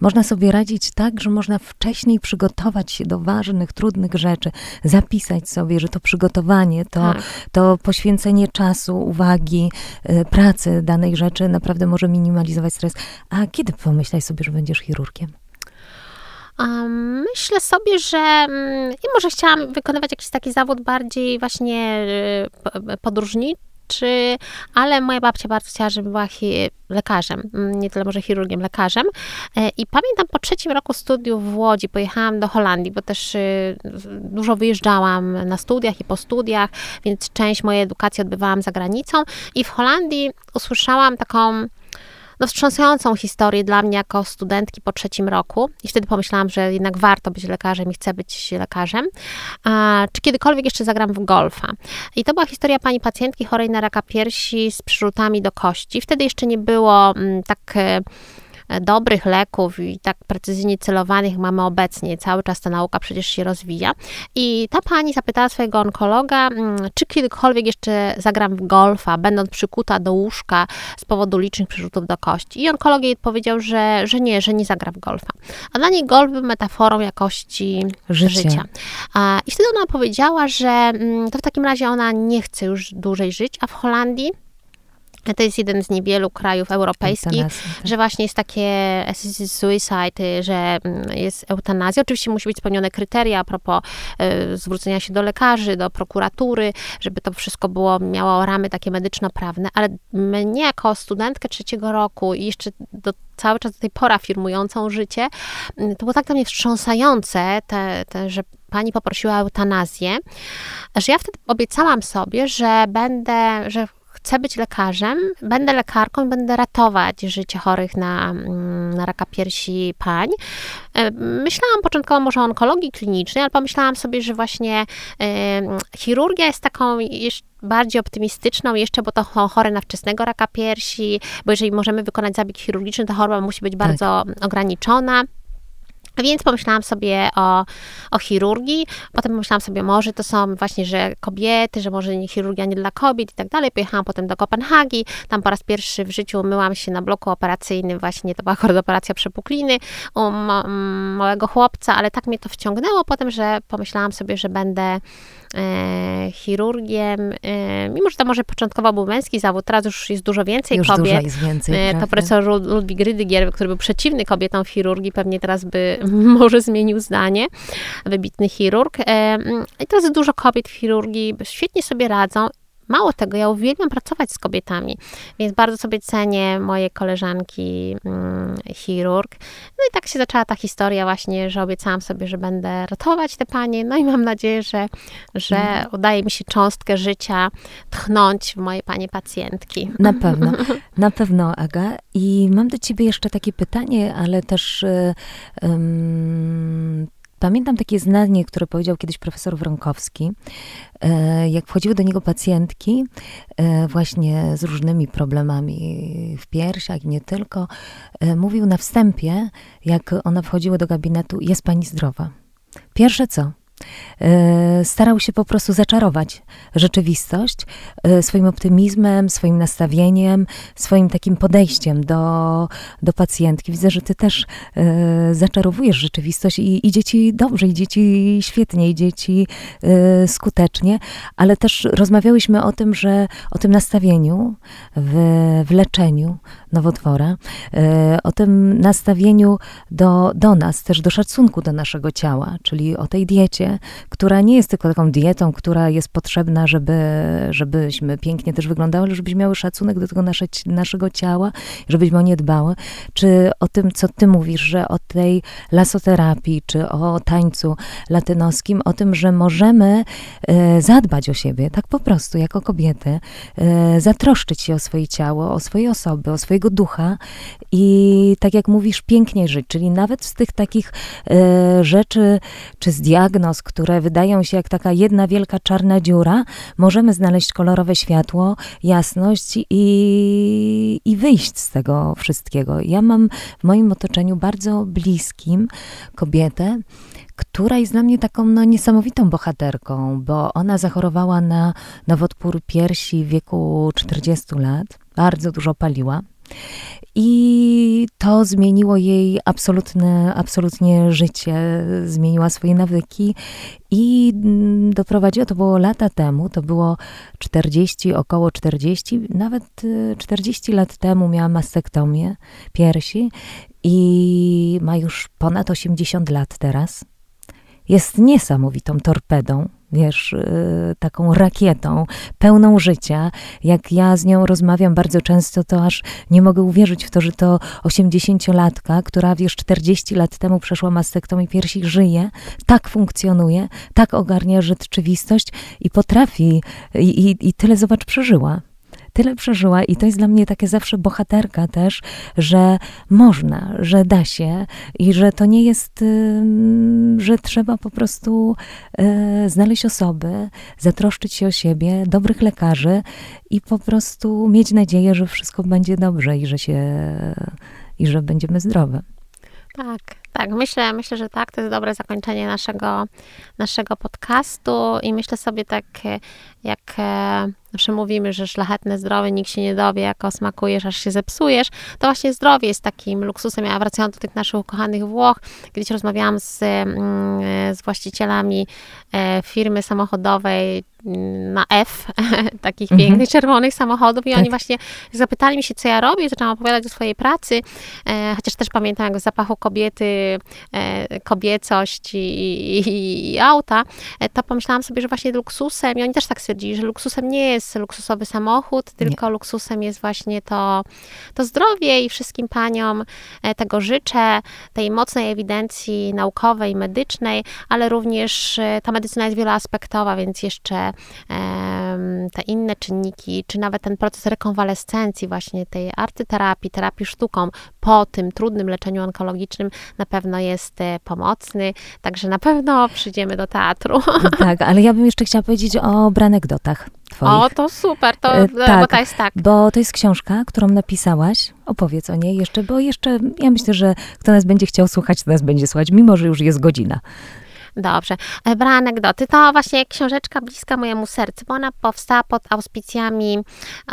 można sobie radzić tak, że można wcześniej przygotować się do ważnych, trudnych rzeczy, zapisać sobie, że to przygotowanie, to, Tak. to poświęcenie czasu, uwagi, y, pracy danej rzeczy naprawdę może minimalizować stres. A kiedy pomyślałeś sobie, że będziesz chirurgiem? Myślę sobie, że mm, i może chciałam wykonywać jakiś taki zawód bardziej właśnie y, p- ale moja babcia bardzo chciała, żebym była lekarzem, mm, nie tyle może chirurgiem, lekarzem. E, I pamiętam po trzecim roku studiów w Łodzi pojechałam do Holandii, bo też y, dużo wyjeżdżałam na studiach i po studiach, więc część mojej edukacji odbywałam za granicą i w Holandii usłyszałam taką no, wstrząsającą historię dla mnie jako studentki po trzecim roku. I wtedy pomyślałam, że jednak warto być lekarzem i chcę być lekarzem. A, czy kiedykolwiek jeszcze zagram w golfa? I to była historia pani pacjentki chorej na raka piersi z przyrzutami do kości. Wtedy jeszcze nie było mm, tak. E, dobrych leków i tak precyzyjnie celowanych mamy obecnie. Cały czas ta nauka przecież się rozwija. I ta pani zapytała swojego onkologa, mm, czy kiedykolwiek jeszcze zagram w golfa, będąc przykuta do łóżka z powodu licznych przyrzutów do kości. I onkolog jej odpowiedział, że, że nie, że nie zagra w golfa. A dla niej golf był metaforą jakości życia. A, I wtedy ona powiedziała, że mm, to w takim razie ona nie chce już dłużej żyć, a w Holandii to jest jeden z niewielu krajów europejskich, Eutanazja, tak. że właśnie jest takie suicide, że mm, jest eutanazja. Oczywiście musi być spełnione kryteria a propos y, zwrócenia się do lekarzy, do prokuratury, żeby to wszystko było, miało ramy takie medyczno-prawne, ale mnie jako studentkę trzeciego roku i jeszcze do, cały czas do tej pory afirmującą życie, y, to było tak dla mnie wstrząsające, te, te, że pani poprosiła o eutanazję, że ja wtedy obiecałam sobie, że będę, że chcę być lekarzem, będę lekarką i będę ratować życie chorych na, mm, na raka piersi pań. E, Myślałam początkowo może o onkologii klinicznej, ale pomyślałam sobie, że właśnie e, chirurgia jest taką jeszcze bardziej optymistyczną jeszcze, bo to cho- chore na wczesnego raka piersi, bo jeżeli możemy wykonać zabieg chirurgiczny, to choroba musi być bardzo ograniczona. Więc pomyślałam sobie o, o chirurgii, potem pomyślałam sobie, może to są właśnie, że kobiety, że może nie chirurgia nie dla kobiet i tak dalej. Pojechałam potem do Kopenhagi, tam po raz pierwszy w życiu myłam się na bloku operacyjnym, właśnie to była akurat operacja przepukliny u ma, małego chłopca, ale tak mnie to wciągnęło potem, że pomyślałam sobie, że będę e, chirurgiem, e, mimo że to może początkowo był męski zawód, teraz już jest dużo więcej Już kobiet. dużo jest więcej, E, To profesor Lud- Ludwik Rydygier, który był przeciwny kobietom w chirurgii, pewnie teraz by może zmienił zdanie. Wybitny chirurg. E, mm, I teraz dużo kobiet w chirurgii, świetnie sobie radzą. Mało tego, ja uwielbiam pracować z kobietami, więc bardzo sobie cenię moje koleżanki mm, chirurg. No i tak się zaczęła ta historia właśnie, że obiecałam sobie, że będę ratować te panie, no i mam nadzieję, że, że udaje mi się cząstkę życia tchnąć w moje panie pacjentki. Na pewno, na pewno, Aga. I mam do ciebie jeszcze takie pytanie, ale też em, pamiętam takie zdanie, które powiedział kiedyś profesor Wronkowski. E, jak wchodziły do niego pacjentki e, właśnie z różnymi problemami w piersiach i nie tylko, e, mówił na wstępie, jak one wchodziły do gabinetu, jest pani zdrowa. Pierwsze co? E, starał się po prostu zaczarować rzeczywistość e, swoim optymizmem, swoim nastawieniem, swoim takim podejściem do, do pacjentki. Widzę, że ty też e, zaczarowujesz rzeczywistość i idzie ci dobrze, idzie ci świetnie, idzie ci skutecznie, ale też rozmawiałyśmy o tym, że o tym nastawieniu w, w leczeniu nowotwora, o tym nastawieniu do, do nas, też do szacunku do naszego ciała, czyli o tej diecie, która nie jest tylko taką dietą, która jest potrzebna, żeby, żebyśmy pięknie też wyglądały, ale żebyśmy miały szacunek do tego nasze, naszego ciała, żebyśmy o nie dbały. Czy o tym, co ty mówisz, że o tej lasoterapii, czy o tańcu latynoskim, o tym, że możemy e, zadbać o siebie, tak po prostu, jako kobiety, e, zatroszczyć się o swoje ciało, o swoje osoby, o swojego ducha i tak jak mówisz, pięknie żyć, czyli nawet z tych takich e, rzeczy, czy z diagnoz, które wydają się jak taka jedna wielka czarna dziura, możemy znaleźć kolorowe światło, jasność i, i wyjść z tego wszystkiego. Ja mam w moim otoczeniu bardzo bliskim kobietę, która jest dla mnie taką no, niesamowitą bohaterką, bo ona zachorowała na nowotwór piersi w wieku 40 lat, bardzo dużo paliła. I to zmieniło jej absolutne, absolutnie życie, zmieniła swoje nawyki i mm, doprowadziło, to było lata temu, to było 40, około 40, nawet 40 y, lat temu miała mastektomię piersi i ma już ponad 80 lat teraz. Jest niesamowitą torpedą wiesz, y, taką rakietą, pełną życia. Jak ja z nią rozmawiam bardzo często, to aż nie mogę uwierzyć w to, że to 80-latka, która wiesz, 40 lat temu przeszła mastektomię piersi, żyje, tak funkcjonuje, tak ogarnia rzeczywistość i potrafi, i, i, i tyle, zobacz, przeżyła tyle przeżyła i to jest dla mnie takie zawsze bohaterka też, że można, że da się i że to nie jest, że trzeba po prostu e, znaleźć osoby, zatroszczyć się o siebie, dobrych lekarzy i po prostu mieć nadzieję, że wszystko będzie dobrze i że się, i że będziemy zdrowe. Tak, tak, myślę, myślę, że tak, to jest dobre zakończenie naszego, naszego podcastu i myślę sobie tak, jak e, zawsze mówimy, że szlachetne zdrowie nikt się nie dowie, jak smakujesz, aż się zepsujesz, to właśnie zdrowie jest takim luksusem. Ja wracając do tych naszych ukochanych Włoch, kiedyś rozmawiałam z, mm, z właścicielami e, firmy samochodowej mm, na F, takich mhm. pięknych, czerwonych samochodów i tak. oni właśnie zapytali mi się, co ja robię, zaczęłam opowiadać o swojej pracy, e, chociaż też pamiętam jak w zapachu kobiety, kobiecość i, i, i auta, to pomyślałam sobie, że właśnie luksusem i oni też tak stwierdzili, że luksusem nie jest luksusowy samochód, tylko nie. luksusem jest właśnie to, to zdrowie i wszystkim paniom e, tego życzę, tej mocnej ewidencji naukowej, medycznej, ale również e, ta medycyna jest wieloaspektowa, więc jeszcze te inne czynniki, czy nawet ten proces rekonwalescencji właśnie tej artyterapii, terapii sztuką po tym trudnym leczeniu onkologicznym na pewno jest e, pomocny, także na pewno przyjdziemy do teatru. Tak, ale ja bym jeszcze chciała powiedzieć o branegdotach twoich. O, to super, to, e, tak, bo to jest tak. Bo to jest książka, którą napisałaś. Opowiedz o niej jeszcze, bo jeszcze ja myślę, że kto nas będzie chciał słuchać, to nas będzie słuchać, mimo że już jest godzina. Dobrze. E, Bra anegdoty. To właśnie książeczka bliska mojemu sercu, bo ona powstała pod auspicjami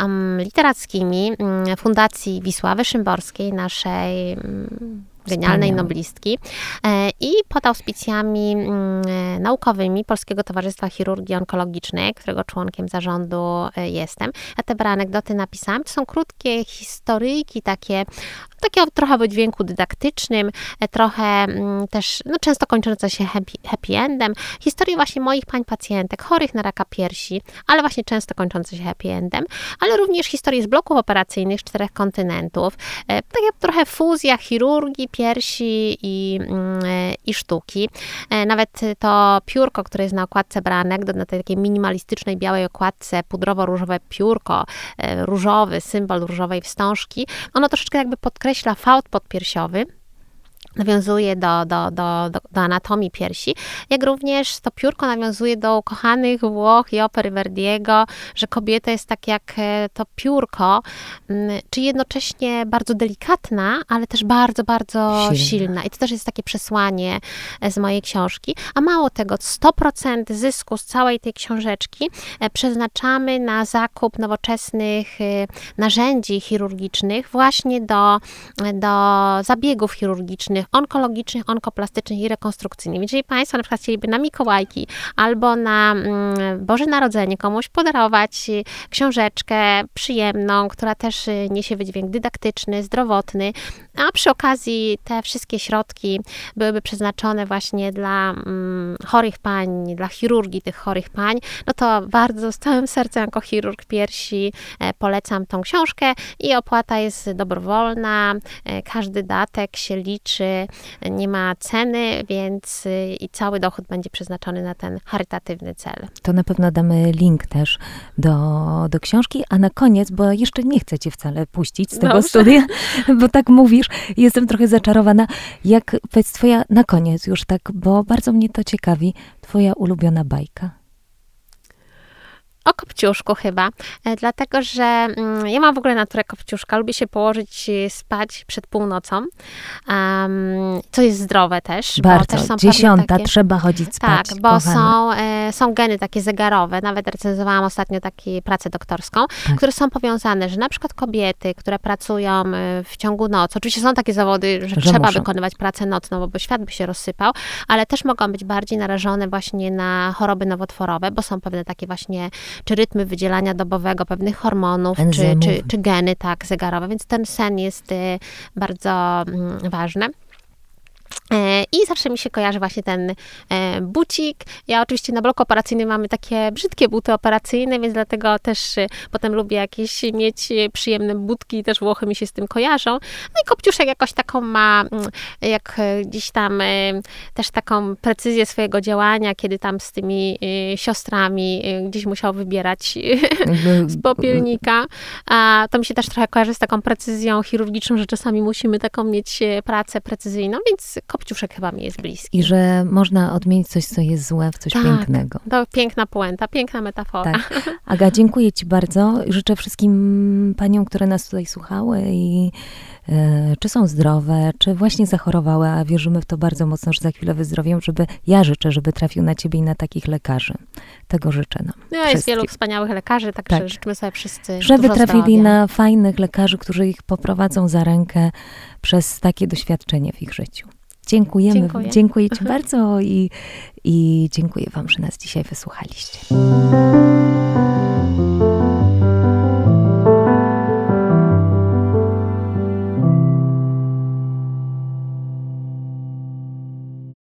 um, literackimi um, Fundacji Wisławy Szymborskiej, naszej um, genialnej noblistki e, i pod auspicjami mm, naukowymi Polskiego Towarzystwa Chirurgii Onkologicznej, którego członkiem zarządu e, jestem. Ja te anegdoty napisałam. To są krótkie historyjki, takie, takie trochę w dźwięku dydaktycznym, trochę mm, też, no często kończące się happy, happy endem. Historie właśnie moich pań pacjentek, chorych na raka piersi, ale właśnie często kończące się happy endem, ale również historie z bloków operacyjnych czterech kontynentów. Takie trochę fuzja chirurgii, piersi i, mm, i sztuki. E, nawet to piórko, które jest na okładce branek, na tej takiej minimalistycznej białej okładce, pudrowo-różowe piórko, e, różowy, symbol różowej wstążki, ono troszeczkę jakby podkreśla fałd podpiersiowy, nawiązuje do, do, do, do, anatomii piersi, jak również to piórko nawiązuje do ukochanych Włoch i opery Verdiego, że kobieta jest tak jak e, to piórko, mm, czy jednocześnie bardzo delikatna, ale też bardzo, bardzo silna. silna. I to też jest takie przesłanie e, z mojej książki. A mało tego, 100% zysku z całej tej książeczki e, przeznaczamy na zakup nowoczesnych narzędzi chirurgicznych właśnie do, do zabiegów chirurgicznych, onkologicznych, onkoplastycznych i rekonstrukcyjnych. Jeżeli Państwo na przykład chcieliby na Mikołajki albo na mm, Boże Narodzenie komuś podarować książeczkę przyjemną, która też y, niesie wydźwięk dydaktyczny, zdrowotny, a przy okazji te wszystkie środki byłyby przeznaczone właśnie dla mm, chorych pań, dla chirurgii tych chorych pań, no to bardzo z całym sercem jako chirurg piersi e, polecam tą książkę i opłata jest dobrowolna, e, każdy datek się liczy nie ma ceny, więc y, i cały dochód będzie przeznaczony na ten charytatywny cel. To na pewno damy link też do, do książki, a na koniec, bo jeszcze nie chcę cię wcale puścić z tego Dobrze. studia, bo tak mówisz, jestem trochę zaczarowana. Jak, powiedz twoja, na koniec już tak, bo bardzo mnie to ciekawi, twoja ulubiona bajka. O kopciuszku chyba, e, dlatego że mm, ja mam w ogóle naturę kopciuszka, lubię się położyć e, spać przed północą, um, co jest zdrowe też. Bardzo, też są dziesiąta, takie, trzeba chodzić spać. Tak, bo są, e, są geny takie zegarowe, nawet recenzowałam ostatnio taką pracę doktorską, tak. które są powiązane, że na przykład kobiety, które pracują w ciągu nocy, oczywiście są takie zawody, że, że trzeba muszą. wykonywać pracę nocną, bo świat by się rozsypał, ale też mogą być bardziej narażone właśnie na choroby nowotworowe, bo są pewne takie właśnie czy rytmy wydzielania dobowego pewnych hormonów, czy, czy, czy geny tak zegarowe, więc ten sen jest y, bardzo mm, ważny. E, I zawsze mi się kojarzy właśnie ten e, bucik. Ja oczywiście na bloku operacyjnym mamy takie brzydkie buty operacyjne, więc dlatego też e, potem lubię jakieś mieć przyjemne butki, też Włochy mi się z tym kojarzą. No i Kopciuszek jakoś taką ma, mm, jak gdzieś tam też taką precyzję swojego działania, kiedy tam z tymi siostrami gdzieś musiał wybierać z popielnika. A to mi się też trochę kojarzy z taką precyzją chirurgiczną, że czasami musimy taką mieć pracę precyzyjną, więc Kopciuszek chyba mi jest bliski. I że można odmienić coś, co jest złe, w coś tak, pięknego. To piękna puenta, piękna metafora. Tak. Aga, dziękuję Ci bardzo. Życzę wszystkim paniom, które nas tutaj słuchały i e, czy są zdrowe, czy właśnie zachorowały, a wierzymy w to bardzo mocno, że za chwilę wyzdrowią, żeby, ja życzę, żeby trafił na ciebie i na takich lekarzy. Tego życzę nam. No, jest wielu wspaniałych lekarzy, także tak. życzymy sobie wszyscy Żeby trafili zdrowia. na fajnych lekarzy, którzy ich poprowadzą za rękę przez takie doświadczenie w ich życiu. Dziękujemy. Dziękuję. Dziękuję Ci bardzo i, i dziękuję Wam, że nas dzisiaj wysłuchaliście.